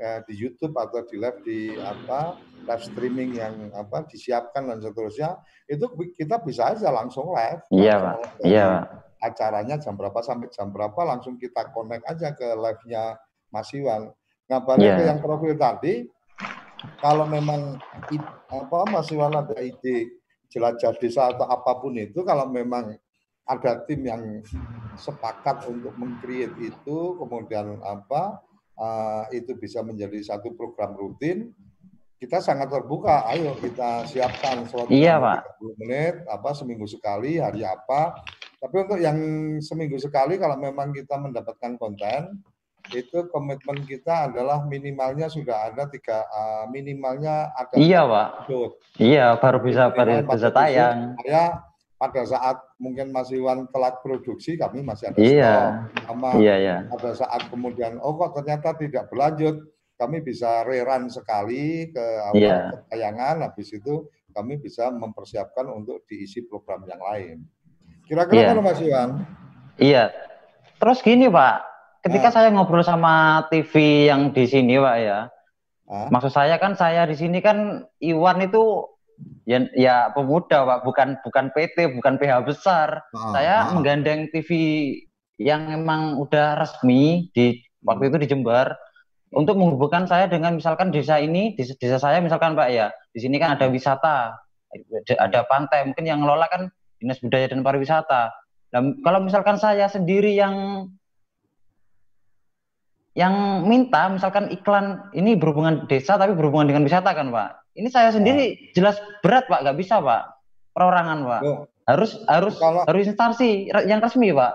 uh, di YouTube atau di live di apa live streaming yang apa disiapkan dan seterusnya itu kita bisa aja langsung live. Iya, Pak. Iya, Pak. Acaranya jam berapa sampai jam berapa langsung kita connect aja ke live-nya Mas Iwan. Nah balik Iya. ke yang profil tadi, kalau memang apa Mas Iwan ada ide jelajah desa atau apa pun itu kalau memang ada tim yang sepakat untuk mengcreate itu kemudian apa uh, itu bisa menjadi satu program rutin kita sangat terbuka ayo kita siapkan slot Iya, Pak. 30 menit apa seminggu sekali hari apa tapi untuk yang seminggu sekali kalau memang kita mendapatkan konten itu komitmen kita adalah minimalnya sudah ada tiga uh, minimalnya ada Iya, Pak. episode. Iya, baru bisa baru bisa tayang. episode. Pada saat mungkin Mas Iwan telat produksi kami masih ada Iya. stok. Sama Iya, iya. pada saat kemudian oh kok ternyata tidak berlanjut kami bisa rerun sekali ke apa Iya. tayangan habis itu kami bisa mempersiapkan untuk diisi program yang lain. Kira-kira Iya. kalau Mas Iwan? Iya. Terus gini, Pak. Ketika Ah. saya ngobrol sama TV yang di sini, Pak ya. Ah? Maksud saya kan saya di sini kan Iwan itu ya, ya pemuda, Pak, bukan bukan PT, bukan PH besar. Ah, saya ah. menggandeng TV yang emang udah resmi di waktu itu di Jember untuk menghubungkan saya dengan misalkan desa ini, desa, desa saya misalkan Pak ya, di sini kan ada wisata, ada pantai, mungkin yang ngelola kan Dinas Budaya dan Pariwisata. Dan kalau misalkan saya sendiri yang yang minta misalkan iklan ini berhubungan desa tapi berhubungan dengan wisata kan Pak. Ini saya sendiri jelas berat Pak, nggak bisa Pak. Perorangan Pak. Loh, Harus harus kalau harus instansi yang resmi Pak.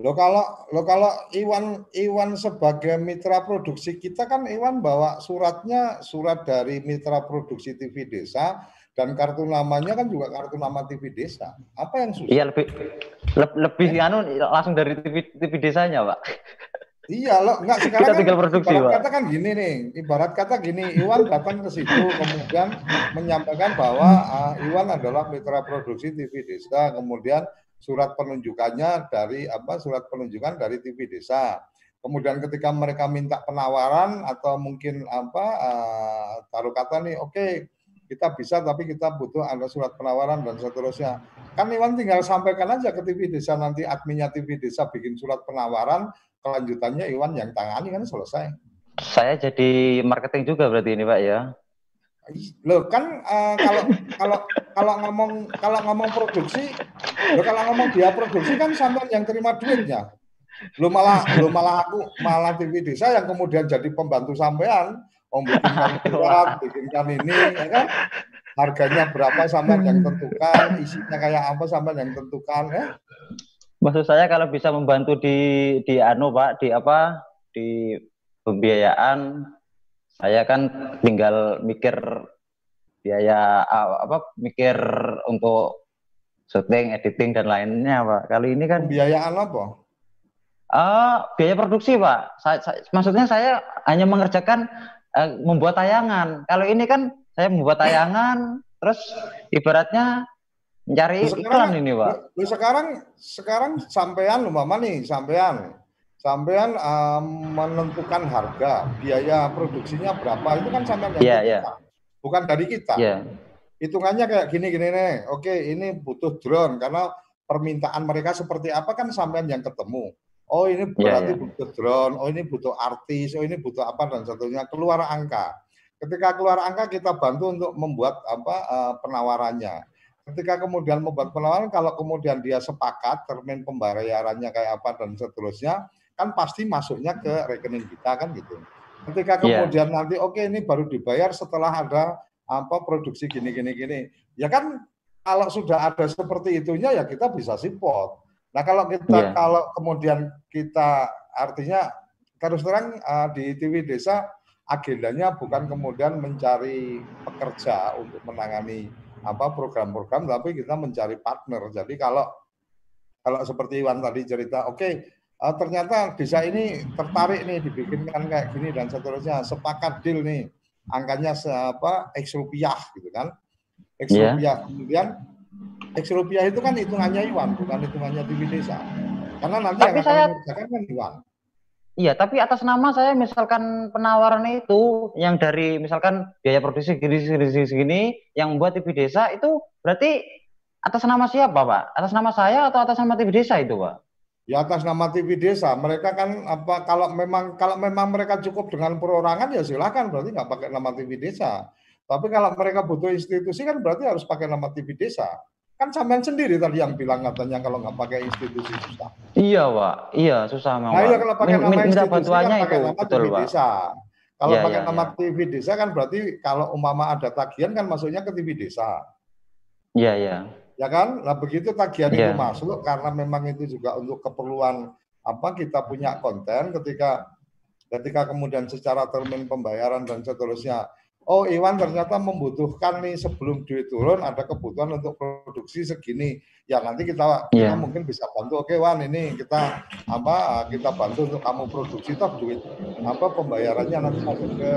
lo kalau lo kalau Iwan Iwan sebagai mitra produksi kita kan Iwan bawa suratnya surat dari mitra produksi TV Desa dan kartu namanya kan juga kartu nama TV Desa. Apa yang susah? Iya lebih le- lebih anu langsung dari TV TV desanya Pak. (laughs) Iya loh, enggak sekarang Kita kan tinggal produksi, ibarat Pak. kata kan gini nih, ibarat kata gini, Iwan datang ke situ kemudian menyampaikan bahwa ah, Iwan adalah mitra produksi TV Desa, kemudian surat penunjukannya dari apa? Surat penunjukan dari TV Desa. Kemudian ketika mereka minta penawaran atau mungkin apa ah, taruh kata nih, oke kita bisa tapi kita butuh ada surat penawaran dan seterusnya. Kan Iwan tinggal sampaikan aja ke TV Desa nanti adminnya TV Desa bikin surat penawaran, kelanjutannya Iwan yang tangani kan selesai. Saya jadi marketing juga berarti ini Pak ya. Loh kan eh, kalau kalau kalau ngomong kalau ngomong produksi, loh kalau ngomong dia produksi kan sampean yang terima duitnya. Lu malah lu malah aku malah TV desa yang kemudian jadi pembantu sampean, om bikinkan surat, (laughs) bikinkan ini, ya kan? Harganya berapa sama yang tentukan, isinya kayak apa sama yang tentukan, ya? Maksud saya kalau bisa membantu di di anu Pak, di apa? Di pembiayaan saya kan tinggal mikir biaya apa mikir untuk syuting, editing dan lainnya, Pak. Kali ini kan pembiayaan apa? Uh, biaya produksi, Pak. Saya, saya, maksudnya saya hanya mengerjakan uh, membuat tayangan. Kalau ini kan saya membuat tayangan, terus ibaratnya mencari iklan ini, Pak. Lu sekarang sekarang sampean mama nih, sampean sampean um, menentukan harga, biaya produksinya berapa itu kan sampean yang yeah, yeah. bukan dari kita. Yeah. Hitungannya kayak gini-gini nih. Oke, ini butuh drone karena permintaan mereka seperti apa kan sampean yang ketemu. Oh ini iya, berarti yeah, yeah. butuh drone, oh ini butuh artis, oh ini butuh apa dan satunya keluar angka. Ketika keluar angka kita bantu untuk membuat apa uh, penawarannya. Ketika kemudian membuat penawaran, kalau kemudian dia sepakat termin pembayarannya kayak apa dan seterusnya, kan pasti masuknya ke rekening kita kan gitu. Ketika iya. kemudian yeah. nanti oke okay, ini baru dibayar setelah ada apa produksi gini gini gini, ya kan kalau sudah ada seperti itunya ya kita bisa support Nah kalau kita yeah. kalau kemudian kita artinya terus terang uh, di TV Desa agendanya bukan kemudian mencari pekerja untuk menangani apa program-program, tapi kita mencari partner. Jadi kalau kalau seperti Iwan tadi cerita, oke okay, uh, ternyata desa ini tertarik nih dibikinkan kayak gini dan seterusnya, sepakat deal nih, angkanya apa X rupiah gitu kan, X yeah. rupiah. Kemudian X rupiah itu kan hitungannya Iwan, bukan hitungannya TV desa. Karena nanti tapi yang saya, akan kan Iwan. Iya, tapi atas nama saya misalkan penawaran itu yang dari misalkan biaya produksi segini, segini, yang buat TV desa itu berarti atas nama siapa Pak? Atas nama saya atau atas nama TV desa itu Pak? Ya atas nama TV desa. Mereka kan apa kalau memang kalau memang mereka cukup dengan perorangan ya silakan berarti nggak pakai nama TV desa. Tapi kalau mereka butuh institusi kan berarti harus pakai nama TV desa. Kan sampean sendiri tadi yang bilang katanya kalau nggak pakai institusi susah. Iya, Pak. Iya, susah memang. Nah, iya kalau pakai nama Minta institusi bantuannya kan pakai itu, nama betul, TV Pak. desa. Kalau iya, pakai iya, nama iya. TV desa kan berarti kalau umpama ada tagihan kan masuknya ke TV desa. Iya, iya. Ya kan? Nah, begitu tagihan iya. itu masuk karena memang itu juga untuk keperluan apa kita punya konten ketika ketika kemudian secara termin pembayaran dan seterusnya oh Iwan ternyata membutuhkan nih sebelum duit turun ada kebutuhan untuk produksi segini ya nanti kita, yeah. kita mungkin bisa bantu oke Wan ini kita apa kita bantu untuk kamu produksi toh duit apa pembayarannya nanti masuk ke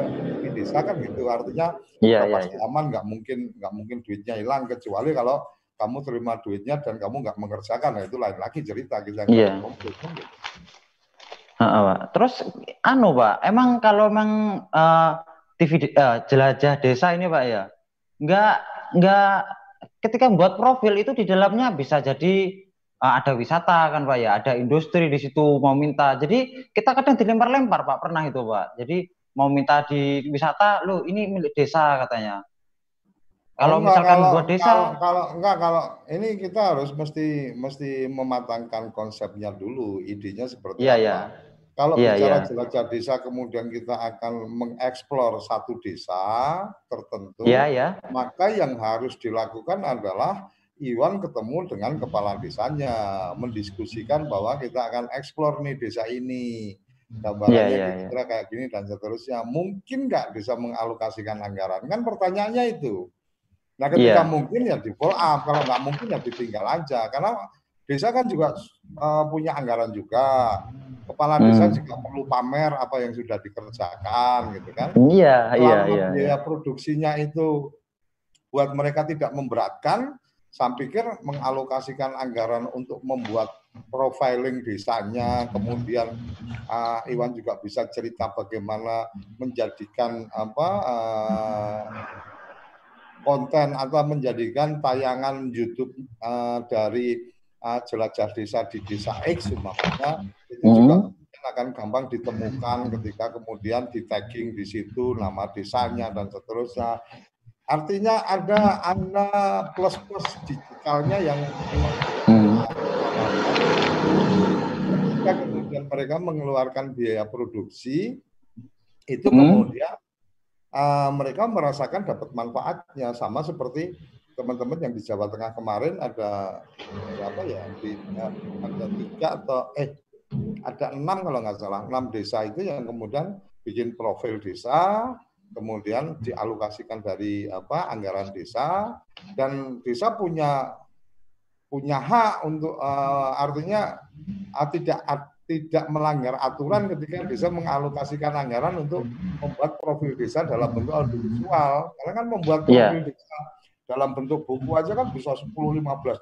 desa kan gitu artinya yeah, yeah, pasti yeah. aman nggak mungkin nggak mungkin duitnya hilang kecuali kalau kamu terima duitnya dan kamu nggak mengerjakan nah itu lain lagi cerita kita yeah. Komplit, kan gitu. Uh, Terus anu Pak, emang kalau memang uh, TV uh, eh, jelajah desa ini Pak ya, nggak nggak ketika membuat profil itu di dalamnya bisa jadi uh, ada wisata kan Pak ya, ada industri di situ mau minta. Jadi kita kadang dilempar-lempar Pak, pernah itu Pak. Jadi mau minta di wisata, lu ini milik desa katanya. Kalau enggak, misalkan kalau, buat desa kalau, kalau enggak kalau ini kita harus mesti mesti mematangkan konsepnya dulu, idenya seperti iya, apa. Iya. Kalau yeah, bicara yeah. jelajah desa, kemudian kita akan mengeksplor satu desa tertentu, yeah, yeah. maka yang harus dilakukan adalah Iwan ketemu dengan kepala desanya, mendiskusikan bahwa kita akan eksplor nih desa ini, gambarannya yeah, yeah, kira yeah. kayak gini dan seterusnya. Mungkin nggak bisa mengalokasikan anggaran? Kan pertanyaannya itu. Nah ketika yeah. mungkin ya di follow up, kalau nggak mungkin ya ditinggal aja. Karena desa kan juga uh, punya anggaran juga kepala desa hmm. juga perlu pamer apa yang sudah dikerjakan gitu kan. Iya, iya, iya. Biaya iya. produksinya itu buat mereka tidak memberatkan, saya pikir mengalokasikan anggaran untuk membuat profiling desanya, kemudian uh, Iwan juga bisa cerita bagaimana menjadikan apa uh, konten atau menjadikan tayangan YouTube uh, dari uh, jelajah desa di desa X umpamanya itu hmm. juga akan gampang ditemukan ketika kemudian di tagging di situ nama desanya dan seterusnya. Artinya ada ada plus-plus digitalnya yang hmm. ketika kemudian kemudian mereka mengeluarkan biaya produksi itu hmm. kemudian uh, mereka merasakan dapat manfaatnya sama seperti teman-teman yang di Jawa Tengah kemarin ada berapa ya di ada tiga atau eh ada enam kalau nggak salah enam desa itu yang kemudian bikin profil desa kemudian dialokasikan dari apa anggaran desa dan desa punya punya hak untuk uh, artinya uh, tidak uh, tidak melanggar aturan ketika desa mengalokasikan anggaran untuk membuat profil desa dalam bentuk audiovisual. Karena kan membuat iya. profil yeah. desa dalam bentuk buku aja kan bisa 10-15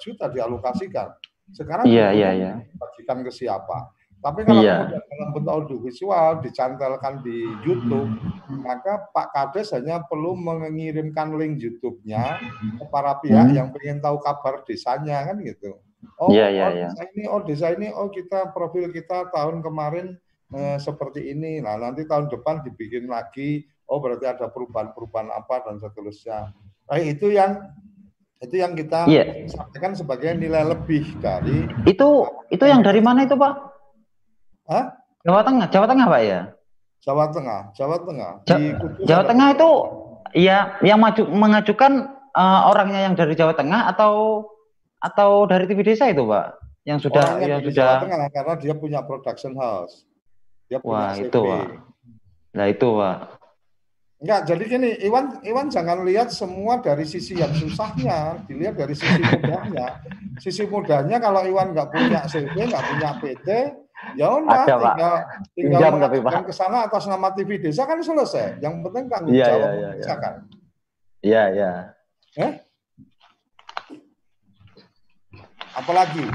juta dialokasikan. Sekarang yeah, yeah, yeah. bagikan ke siapa? Tapi kalau yeah. kemudian dalam bentuk audiovisual dicantelkan di YouTube, maka Pak Kades hanya perlu mengirimkan link YouTube-nya ke para pihak hmm. yang ingin tahu kabar desanya kan gitu. Oh, yeah, yeah, oh yeah. desa ini, oh desa ini, oh kita profil kita tahun kemarin eh, seperti ini. Nah nanti tahun depan dibikin lagi. Oh berarti ada perubahan-perubahan apa dan seterusnya. Nah, itu yang itu yang kita yeah. sampaikan sebagai nilai lebih dari itu itu yang dari mana itu Pak? Hah? Jawa Tengah, Jawa Tengah Pak ya? Jawa Tengah, Jawa Tengah. Ja Jawa Tengah itu ya yang maju mengajukan uh, orangnya yang dari Jawa Tengah atau atau dari TV desa itu, Pak? Yang sudah Orangnya yang sudah Tengah, karena dia punya production house. Dia punya Wah, CV. itu, Pak. Nah, itu, Pak. Enggak, jadi gini, Iwan Iwan jangan lihat semua dari sisi yang susahnya, dilihat dari sisi mudahnya. Sisi mudahnya kalau Iwan nggak punya CV, nggak punya PT, ya udah tinggal tinggal mengajukan ke sana atas nama TV desa kan selesai. Yang penting tanggung iya, jawab iya, iya, kan. Iya, iya. Eh? Apalagi?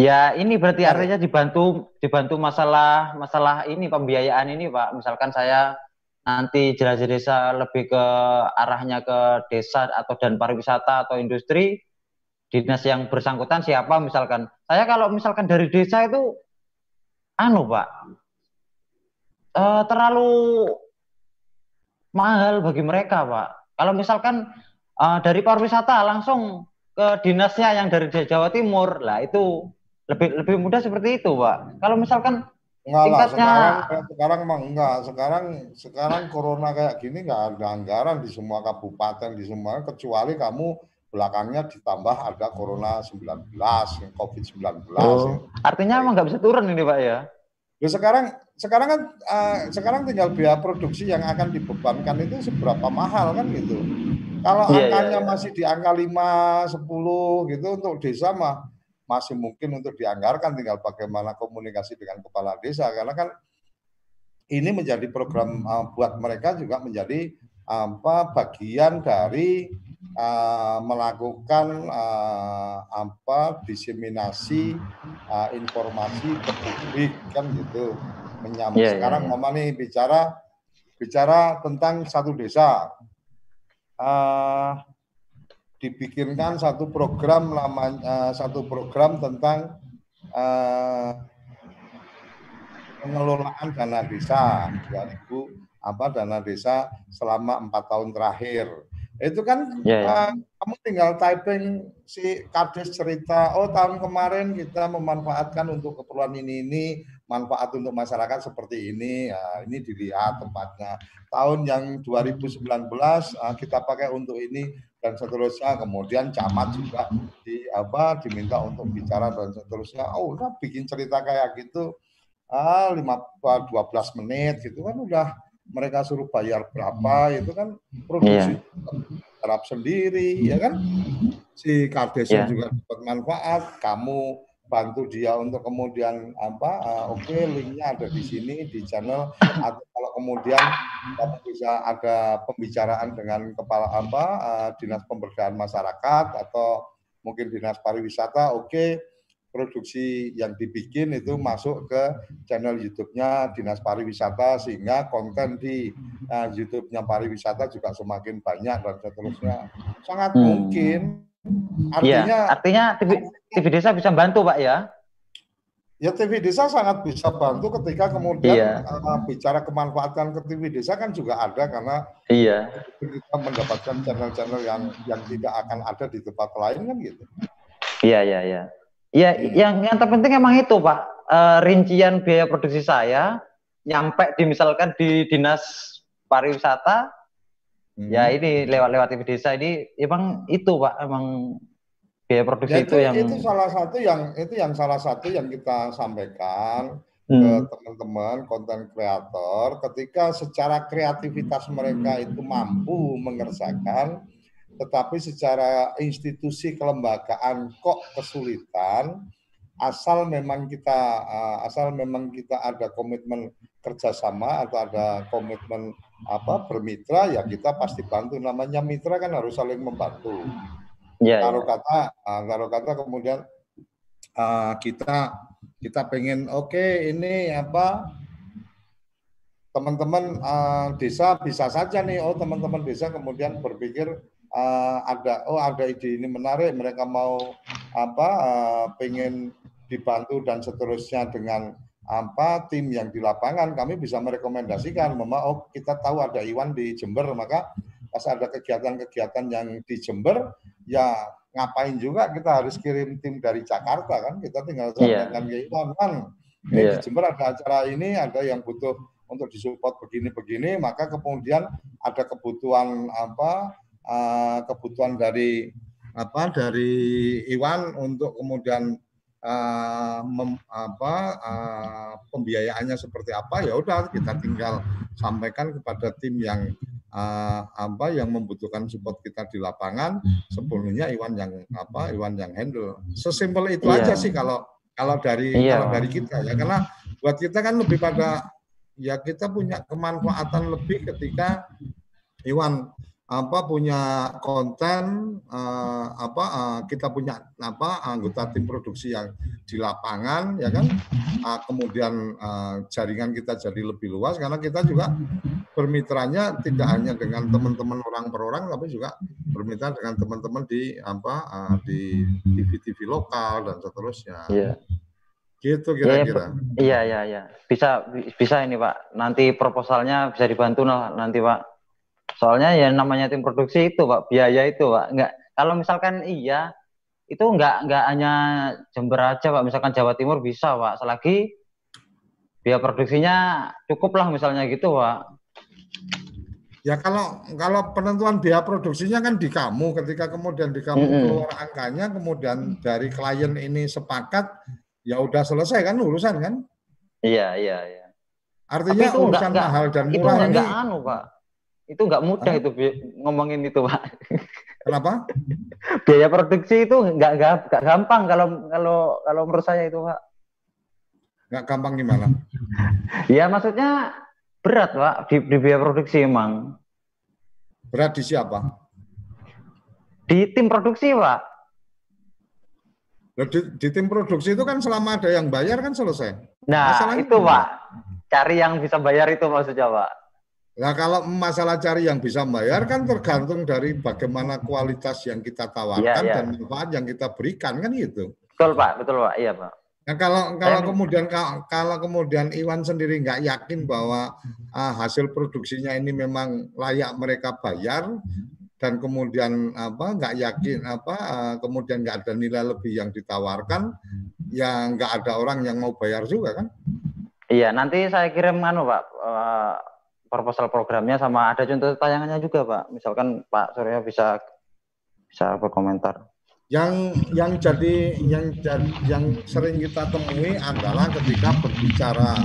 Ya ini berarti artinya dibantu dibantu masalah masalah ini pembiayaan ini Pak. Misalkan saya nanti jelajah desa lebih ke arahnya ke desa atau dan pariwisata atau industri dinas yang bersangkutan siapa misalkan saya kalau misalkan dari desa itu anu Pak uh, terlalu mahal bagi mereka Pak. Kalau misalkan uh, dari pariwisata langsung ke dinasnya yang dari Jawa Timur lah itu lebih lebih mudah seperti itu pak kalau misalkan Enggak tingkatnya... lah, sekarang, sekarang emang enggak. Sekarang sekarang corona kayak gini enggak ada anggaran di semua kabupaten, di semua kecuali kamu belakangnya ditambah ada corona 19, COVID-19. Oh, artinya emang nggak bisa turun ini Pak ya? Ya sekarang sekarang kan uh, sekarang tinggal biaya produksi yang akan dibebankan itu seberapa mahal kan gitu. Kalau yeah, iya, angkanya yeah, yeah. masih di angka 5, 10 gitu untuk desa mah masih mungkin untuk dianggarkan tinggal bagaimana komunikasi dengan kepala desa. Karena kan ini menjadi program uh, buat mereka juga menjadi apa bagian dari uh, melakukan uh, apa diseminasi uh, informasi ke publik kan gitu. Menyambut yeah, iya, sekarang yeah, yeah. mama nih bicara bicara tentang satu desa. Uh, dibikinkan satu program lama uh, satu program tentang uh, pengelolaan dana desa. 2000 apa dana desa selama empat tahun terakhir. Itu kan yeah, yeah. Uh, kamu tinggal typing si kades cerita oh tahun kemarin kita memanfaatkan untuk keperluan ini ini manfaat untuk masyarakat seperti ini. Ya, ini dilihat tempatnya. Tahun yang 2019 uh, kita pakai untuk ini dan seterusnya. Kemudian camat juga di apa diminta untuk bicara dan seterusnya. Oh udah bikin cerita kayak gitu. Ah 5 12 menit gitu kan udah mereka suruh bayar berapa itu kan produksi yeah. sendiri ya kan? Si kardesnya yeah. juga dapat manfaat. Kamu bantu dia untuk kemudian apa uh, oke okay, linknya ada di sini di channel atau kalau kemudian kamu bisa ada pembicaraan dengan kepala apa uh, dinas pemberdayaan masyarakat atau mungkin dinas pariwisata oke okay, produksi yang dibikin itu masuk ke channel YouTube-nya dinas pariwisata sehingga konten di uh, YouTube-nya pariwisata juga semakin banyak dan seterusnya sangat hmm. mungkin Artinya, ya, artinya TV, TV desa bisa bantu Pak ya? Ya TV desa sangat bisa bantu ketika kemudian iya. uh, bicara kemanfaatan ke TV desa kan juga ada karena iya. kita mendapatkan channel-channel yang yang tidak akan ada di tempat lain kan gitu. Iya iya iya. Iya, hmm. yang yang terpenting emang itu Pak, uh, rincian biaya produksi saya nyampe di misalkan di dinas pariwisata, hmm. ya ini lewat-lewat TV desa ini emang itu Pak, emang biaya produksi ya, itu, itu yang itu salah satu yang itu yang salah satu yang kita sampaikan hmm. ke teman-teman konten kreator ketika secara kreativitas mereka itu mampu mengerjakan tetapi secara institusi kelembagaan kok kesulitan asal memang kita uh, asal memang kita ada komitmen kerjasama atau ada komitmen apa bermitra ya kita pasti bantu. Namanya mitra kan harus saling membantu. Ya, kalau ya. kata uh, kalau kata kemudian uh, kita kita pengen oke okay, ini apa teman-teman uh, desa bisa saja nih. Oh teman-teman desa kemudian berpikir uh, ada oh ada ide ini menarik mereka mau apa uh, pengen dibantu dan seterusnya dengan apa tim yang di lapangan kami bisa merekomendasikan mama oh kita tahu ada Iwan di Jember maka pas ada kegiatan-kegiatan yang di Jember ya ngapain juga kita harus kirim tim dari Jakarta kan kita tinggal iya. sampaikan yeah. ke Iwan kan yeah. di Jember ada acara ini ada yang butuh untuk disupport begini-begini maka kemudian ada kebutuhan apa uh, kebutuhan dari apa dari Iwan untuk kemudian uh, mem, apa uh, pembiayaannya seperti apa ya udah kita tinggal sampaikan kepada tim yang uh, apa yang membutuhkan support kita di lapangan sepenuhnya Iwan yang apa Iwan yang handle sesimpel itu iya. aja sih kalau kalau dari iya. kalau dari kita ya karena buat kita kan lebih pada ya kita punya kemanfaatan lebih ketika Iwan apa punya konten uh, apa uh, kita punya apa anggota tim produksi yang di lapangan ya kan uh, kemudian uh, jaringan kita jadi lebih luas karena kita juga bermitranya tidak hanya dengan teman-teman orang per orang tapi juga bermitra dengan teman-teman di apa uh, di TV-TV lokal dan seterusnya. Iya. Gitu kira-kira. Iya, iya, iya. Bisa bisa ini, Pak. Nanti proposalnya bisa dibantu nanti, Pak Soalnya ya namanya tim produksi itu Pak, biaya itu Pak. Enggak kalau misalkan iya itu enggak enggak hanya Jember aja Pak, misalkan Jawa Timur bisa Pak. Selagi biaya produksinya cukup lah misalnya gitu Pak. Ya kalau kalau penentuan biaya produksinya kan di kamu, ketika kemudian di kamu mm -hmm. keluar angkanya, kemudian dari klien ini sepakat, ya udah selesai kan urusan kan? Iya iya iya. Artinya urusan enggak, mahal dan murah itu ini. Enggak anu Pak itu nggak mudah Hah? itu ngomongin itu pak. Kenapa? (laughs) Biaya produksi itu nggak nggak gampang kalau kalau kalau menurut saya itu pak. Nggak gampang gimana? (laughs) ya maksudnya berat pak di, di biaya produksi emang. Berat di siapa? Di tim produksi pak. Di, di tim produksi itu kan selama ada yang bayar kan selesai. Nah Masalahnya itu pak, cari yang bisa bayar itu maksudnya pak. Nah kalau masalah cari yang bisa bayar kan tergantung dari bagaimana kualitas yang kita tawarkan ya, ya. dan manfaat yang kita berikan kan gitu. Betul Pak, betul Pak, iya Pak. Nah kalau kalau Saya... kemudian kalau kemudian Iwan sendiri nggak yakin bahwa uh, hasil produksinya ini memang layak mereka bayar dan kemudian apa nggak yakin apa uh, kemudian nggak ada nilai lebih yang ditawarkan ya nggak ada orang yang mau bayar juga kan? Iya nanti saya kirim anu Pak. Uh proposal programnya sama ada contoh tayangannya juga Pak. Misalkan Pak Surya bisa bisa berkomentar. Yang yang jadi yang yang sering kita temui adalah ketika berbicara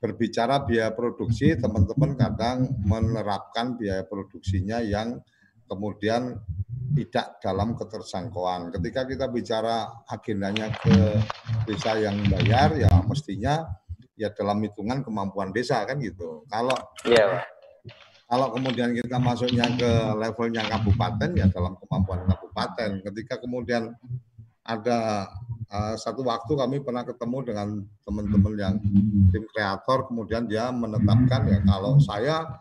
berbicara biaya produksi, teman-teman kadang menerapkan biaya produksinya yang kemudian tidak dalam ketersangkuan. Ketika kita bicara agendanya ke desa yang bayar, ya mestinya ya dalam hitungan kemampuan desa kan gitu. Kalau iya, Kalau kemudian kita masuknya ke levelnya kabupaten ya dalam kemampuan kabupaten. Ketika kemudian ada uh, satu waktu kami pernah ketemu dengan teman-teman yang tim kreator kemudian dia menetapkan ya kalau saya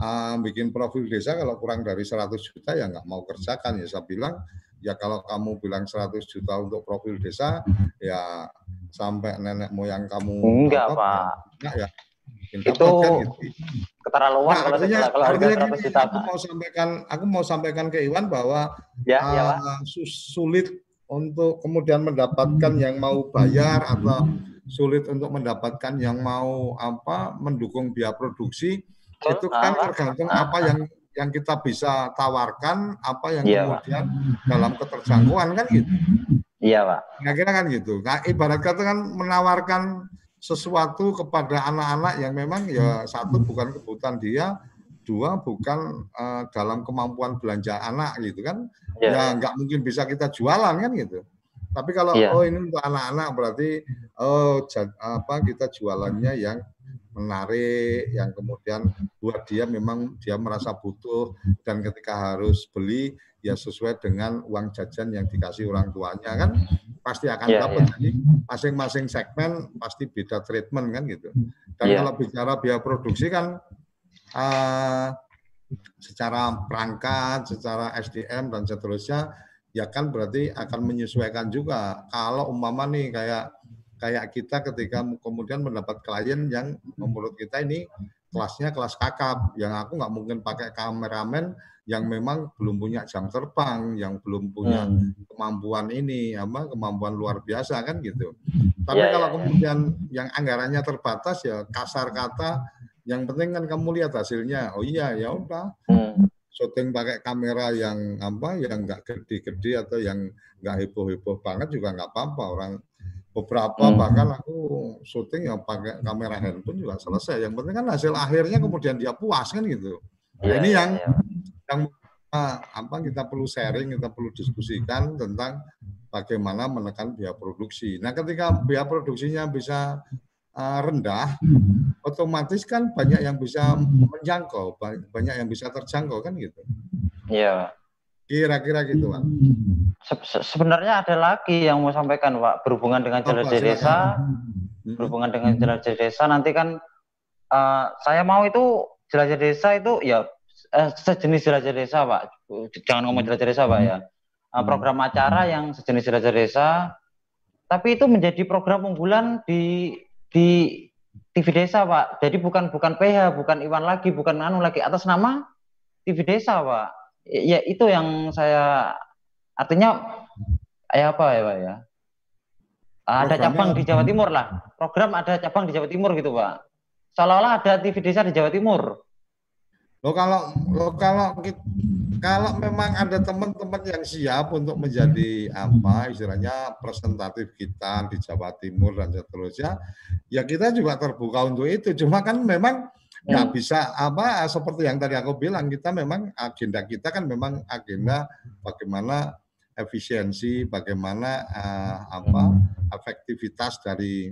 uh, bikin profil desa kalau kurang dari 100 juta ya nggak mau kerjakan ya saya bilang ya kalau kamu bilang 100 juta untuk profil desa ya sampai nenek moyang kamu enggak apa, pak. enggak ya? Itu gitu. keterlaluan nah, kalau artinya, kalau artinya gini, juta, aku mau sampaikan aku mau sampaikan ke Iwan bahwa ya, uh, ya, sulit untuk kemudian mendapatkan yang mau bayar atau sulit untuk mendapatkan yang mau apa mendukung biaya produksi itu kan tergantung apa yang yang kita bisa tawarkan apa yang iya, kemudian Pak. dalam keterjangkauan kan gitu. Iya Pak. Kira-kira kan gitu. Nah, ibarat kata kan menawarkan sesuatu kepada anak-anak yang memang ya satu bukan kebutuhan dia, dua bukan uh, dalam kemampuan belanja anak gitu kan. Yeah. Ya nggak mungkin bisa kita jualan kan gitu. Tapi kalau yeah. oh ini untuk anak-anak berarti oh apa kita jualannya yang menarik yang kemudian buat dia memang dia merasa butuh dan ketika harus beli ya sesuai dengan uang jajan yang dikasih orang tuanya kan pasti akan yeah, dapat yeah. jadi masing-masing segmen pasti beda treatment kan gitu dan yeah. kalau bicara biaya produksi kan uh, secara perangkat secara SDM dan seterusnya ya kan berarti akan menyesuaikan juga kalau umpama nih kayak kayak kita ketika kemudian mendapat klien yang menurut kita ini kelasnya kelas kakap yang aku nggak mungkin pakai kameramen yang memang belum punya jam terbang yang belum punya hmm. kemampuan ini apa kemampuan luar biasa kan gitu tapi yeah, kalau yeah. kemudian yang anggarannya terbatas ya kasar kata yang penting kan kamu lihat hasilnya oh iya ya udah hmm. syuting pakai kamera yang apa yang nggak gede-gede atau yang nggak heboh-heboh banget juga nggak apa-apa orang beberapa hmm. bahkan aku syuting yang pakai kamera handphone juga selesai yang penting kan hasil akhirnya kemudian dia puas kan gitu nah, yeah, ini yang yeah. yang apa kita perlu sharing kita perlu diskusikan tentang bagaimana menekan biaya produksi nah ketika biaya produksinya bisa uh, rendah otomatis kan banyak yang bisa menjangkau banyak yang bisa terjangkau kan gitu iya Kira-kira gitu, Pak. Se sebenarnya ada lagi yang mau sampaikan, Pak, berhubungan dengan jelajah desa. Hmm. Berhubungan dengan jelajah desa nanti kan uh, saya mau itu jelajah desa itu ya uh, sejenis jelajah desa, Pak. Jangan ngomong jelajah desa, Pak ya. Uh, program acara yang sejenis jelajah desa tapi itu menjadi program unggulan di di TV desa, Pak. Jadi bukan bukan PH, bukan Iwan lagi, bukan anu lagi atas nama TV desa, Pak ya itu yang saya artinya ya apa ya Pak ya? Ada cabang di Jawa Timur lah. Program ada cabang di Jawa Timur gitu Pak. Seolah-olah ada TV desa di Jawa Timur. Lo kalau lo kalau kalau memang ada teman-teman yang siap untuk menjadi apa istilahnya presentatif kita di Jawa Timur dan seterusnya ya kita juga terbuka untuk itu. Cuma kan memang nggak hmm. bisa apa seperti yang tadi aku bilang kita memang agenda kita kan memang agenda bagaimana efisiensi bagaimana uh, apa efektivitas dari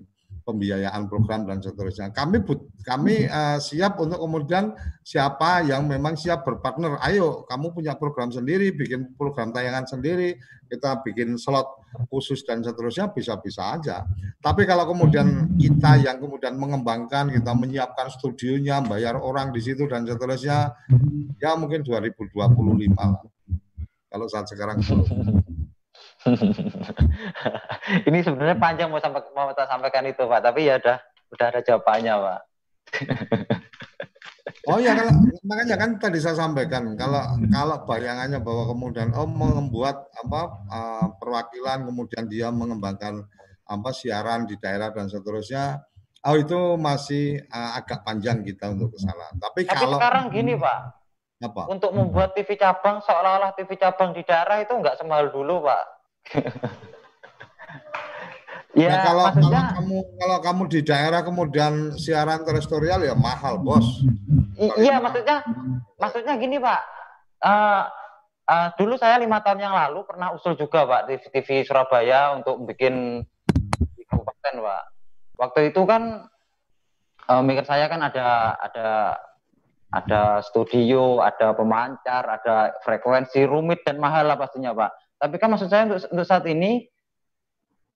pembiayaan program dan seterusnya. Kami but, kami uh, siap untuk kemudian siapa yang memang siap berpartner. Ayo, kamu punya program sendiri, bikin program tayangan sendiri, kita bikin slot khusus dan seterusnya bisa-bisa aja. Tapi kalau kemudian kita yang kemudian mengembangkan, kita menyiapkan studionya, bayar orang di situ dan seterusnya, ya mungkin 2025 lah. Kalau saat sekarang (laughs) (laughs) ini sebenarnya panjang mau sampai mau sampaikan itu Pak, tapi ya udah udah ada jawabannya Pak. (laughs) oh ya kalau makanya kan tadi saya sampaikan kalau kalau bayangannya bahwa kemudian oh membuat apa uh, perwakilan kemudian dia mengembangkan apa siaran di daerah dan seterusnya oh itu masih uh, agak panjang kita untuk ke sana. Tapi, Tapi kalau sekarang gini Pak, apa? Untuk membuat TV cabang seolah-olah TV cabang di daerah itu nggak semahal dulu, Pak. (laughs) ya, nah, kalau, maksudnya, kalau kamu kalau kamu di daerah kemudian siaran terestrial ya mahal, Bos. iya, maksudnya maksudnya gini, Pak. Uh, uh, dulu saya lima tahun yang lalu pernah usul juga, Pak, di TV Surabaya untuk bikin di kabupaten, Pak. Waktu itu kan uh, mikir saya kan ada ada ada studio, ada pemancar, ada frekuensi rumit dan mahal lah pastinya, Pak. Tapi kan maksud saya untuk, untuk saat ini,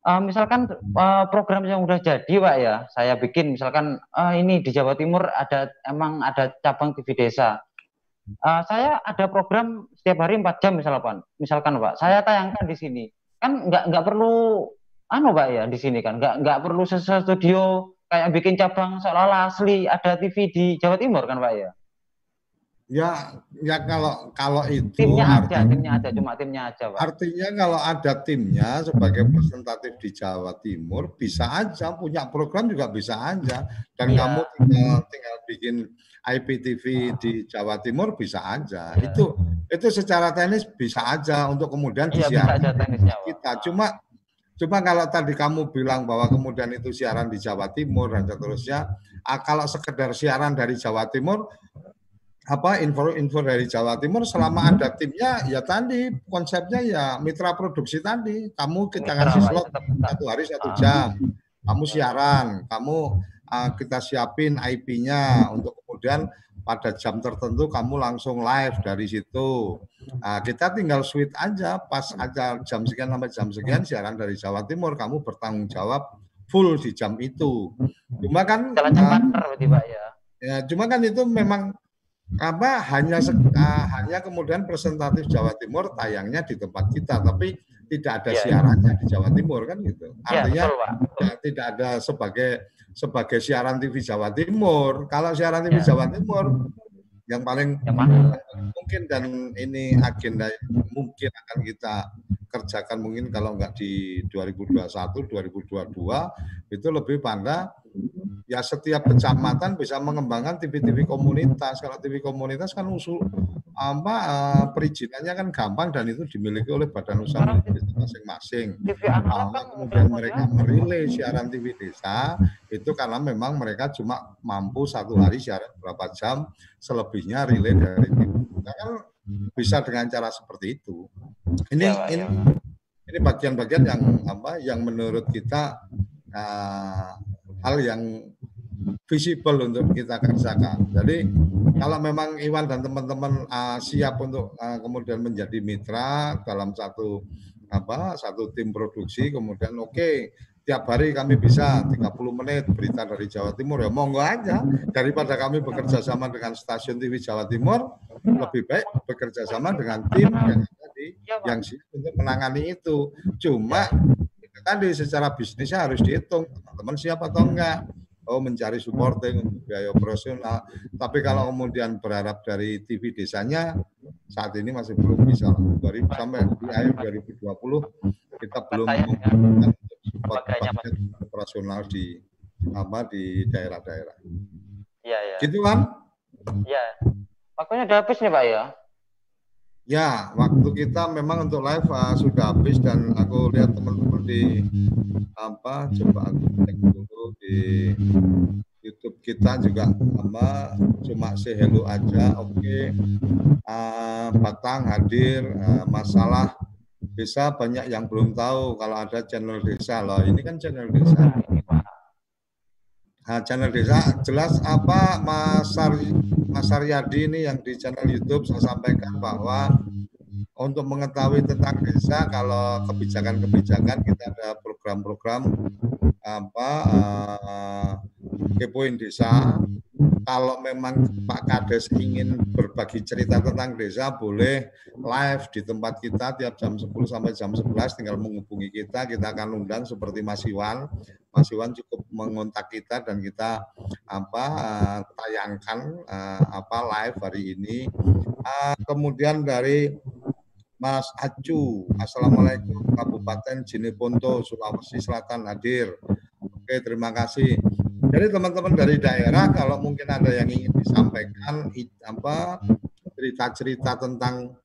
uh, misalkan uh, program yang udah jadi pak ya, saya bikin misalkan uh, ini di Jawa Timur ada emang ada cabang TV desa. Uh, saya ada program setiap hari 4 jam misalkan, misalkan pak, saya tayangkan di sini. Kan nggak nggak perlu anu pak ya di sini kan, nggak nggak perlu sesuatu studio kayak bikin cabang seolah-olah asli ada TV di Jawa Timur kan pak ya. Ya, ya kalau kalau itu timnya ada, timnya ada, cuma timnya aja, Pak. Artinya kalau ada timnya sebagai representatif di Jawa Timur bisa aja punya program juga bisa aja dan ya. kamu tinggal tinggal bikin IPTV di Jawa Timur bisa aja. Ya. Itu itu secara teknis bisa aja untuk kemudian ya, disiarkan kita. Cuma cuma kalau tadi kamu bilang bahwa kemudian itu siaran di Jawa Timur dan seterusnya, ah, kalau sekedar siaran dari Jawa Timur apa info-info dari Jawa Timur selama ada timnya ya tadi konsepnya ya mitra produksi tadi. Kamu kita kasih slot satu hari satu ah. jam. Kamu siaran kamu uh, kita siapin IP-nya untuk kemudian pada jam tertentu kamu langsung live dari situ. Uh, kita tinggal switch aja pas aja jam sekian sampai jam sekian siaran dari Jawa Timur kamu bertanggung jawab full di jam itu. Cuma kan uh, ya? ya cuma kan itu memang apa hanya uh, hanya kemudian presentatif Jawa Timur tayangnya di tempat kita tapi tidak ada ya, siarannya di Jawa Timur kan gitu iya, artinya ya, betul, Pak. Ya, tidak ada sebagai sebagai siaran TV Jawa Timur kalau siaran TV ya. Jawa Timur yang paling ya, mungkin dan ini agenda mungkin akan kita kerjakan mungkin kalau enggak di 2021 2022 itu lebih pada ya setiap kecamatan bisa mengembangkan TV-TV komunitas. Kalau TV komunitas kan usul apa uh, perizinannya kan gampang dan itu dimiliki oleh badan usaha masing-masing. Nah, kemudian mereka merilai siaran TV desa itu karena memang mereka cuma mampu satu hari siaran berapa jam, selebihnya relay dari TV. Nah, kan bisa dengan cara seperti itu. Ini ya, ini ya. ini bagian-bagian yang apa yang menurut kita uh, hal yang visible untuk kita kerjakan. Jadi kalau memang Iwan dan teman-teman uh, siap untuk uh, kemudian menjadi mitra dalam satu apa satu tim produksi, kemudian oke okay, tiap hari kami bisa 30 menit berita dari Jawa Timur ya monggo aja daripada kami bekerja sama dengan stasiun TV Jawa Timur lebih baik bekerja sama dengan tim yang ada di iya, yang siap untuk menangani itu. Cuma tadi secara bisnisnya harus dihitung teman-teman siapa atau enggak oh mencari supporting untuk biaya operasional tapi kalau kemudian berharap dari TV desanya saat ini masih belum bisa dari sampai di akhir 2020 kita belum membutuhkan support operasional di apa di daerah-daerah. Iya ya. Gitu kan? Iya. Waktunya udah habis nih Pak ya. Ya, waktu kita memang untuk live uh, sudah habis dan aku lihat teman-teman di apa coba aku cek dulu di YouTube kita juga sama cuma say hello aja. Oke, okay. uh, Batang hadir uh, masalah desa banyak yang belum tahu kalau ada channel desa loh. Ini kan channel desa. Nah, channel desa jelas apa Mas Sari, Mas Saryadi ini yang di channel YouTube saya sampaikan bahwa untuk mengetahui tentang desa kalau kebijakan-kebijakan kita ada program-program apa uh, kepoin desa. Kalau memang Pak Kades ingin berbagi cerita tentang desa boleh live di tempat kita tiap jam 10 sampai jam 11 tinggal menghubungi kita kita akan undang seperti Mas Iwan Mas Iwan cukup mengontak kita dan kita apa tayangkan uh, apa live hari ini. Uh, kemudian dari Mas Acu, Assalamualaikum Kabupaten Jeneponto, Sulawesi Selatan hadir. Oke, terima kasih. Jadi teman-teman dari daerah kalau mungkin ada yang ingin disampaikan apa cerita-cerita tentang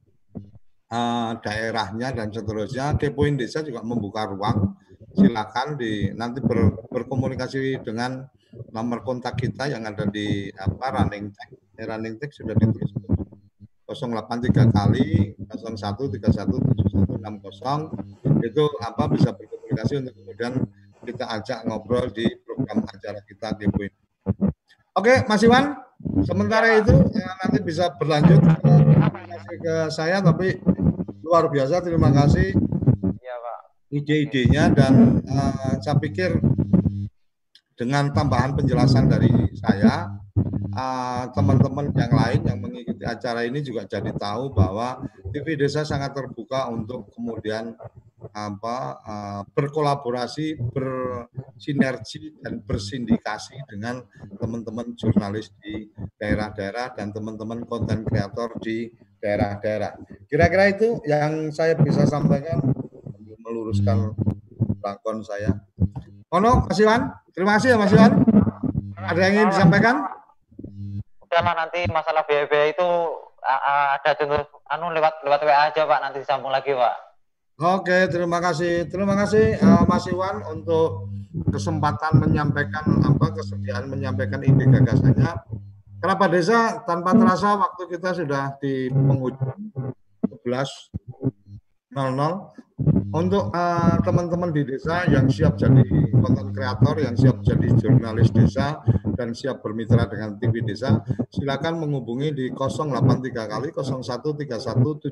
uh, daerahnya dan seterusnya, Kepoin Desa juga membuka ruang silakan di nanti ber, berkomunikasi dengan nomor kontak kita yang ada di apa running tag. Eh, running tag sudah ditulis. 083 kali 01317160 itu apa bisa berkomunikasi untuk kemudian kita ajak ngobrol di program acara kita di Poin. Oke, Mas Iwan, sementara itu ya, nanti bisa berlanjut ke, ke saya tapi luar biasa. Terima kasih ide-idenya dan uh, saya pikir dengan tambahan penjelasan dari saya eh, teman-teman uh, yang lain yang mengikuti acara ini juga jadi tahu bahwa TV Desa sangat terbuka untuk kemudian apa uh, berkolaborasi ber, sinergi dan bersindikasi dengan teman-teman jurnalis di daerah-daerah dan teman-teman konten kreator di daerah-daerah. Kira-kira itu yang saya bisa sampaikan meluruskan lakon saya. Ono, Mas Iwan. Terima kasih ya Mas Iwan. Ada yang ingin disampaikan? Udahlah nanti masalah biaya-biaya itu ada contoh anu lewat lewat WA aja Pak nanti disambung lagi Pak. Oke, terima kasih. Terima kasih uh, Mas Iwan untuk kesempatan menyampaikan apa kesediaan menyampaikan ide gagasannya. Kenapa desa tanpa terasa waktu kita sudah di penghujung 11.00 untuk uh, teman-teman di desa yang siap jadi konten kreator, yang siap jadi jurnalis desa dan siap bermitra dengan TV desa, silakan menghubungi di 083 kali 01317160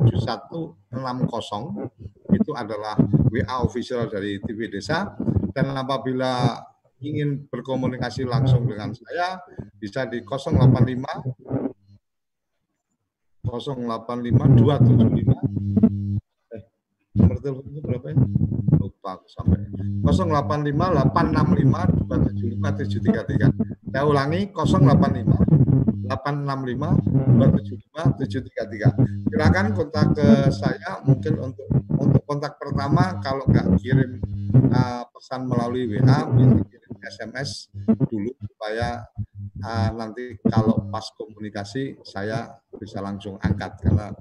itu adalah WA official dari TV desa. Dan apabila ingin berkomunikasi langsung dengan saya bisa di 085 085 275 Nomor teleponnya berapa ya? Lupa sampai. 085 865 275 733. Saya ulangi 085 865 275 733. Silakan kontak ke saya mungkin untuk untuk kontak pertama kalau nggak kirim uh, pesan melalui WA bisa kirim SMS dulu supaya uh, nanti kalau pas komunikasi saya bisa langsung angkat karena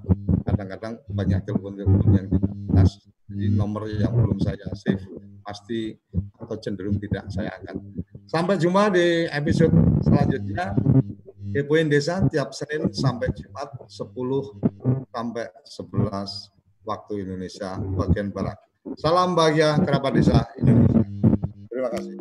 kadang-kadang banyak telepon-telepon yang tidak jadi nomor yang belum saya save pasti atau cenderung tidak saya angkat. Sampai jumpa di episode selanjutnya. Kepoin Desa tiap Senin sampai Jumat 10 sampai 11 waktu Indonesia bagian Barat. Salam bahagia kerabat desa Indonesia. Terima kasih.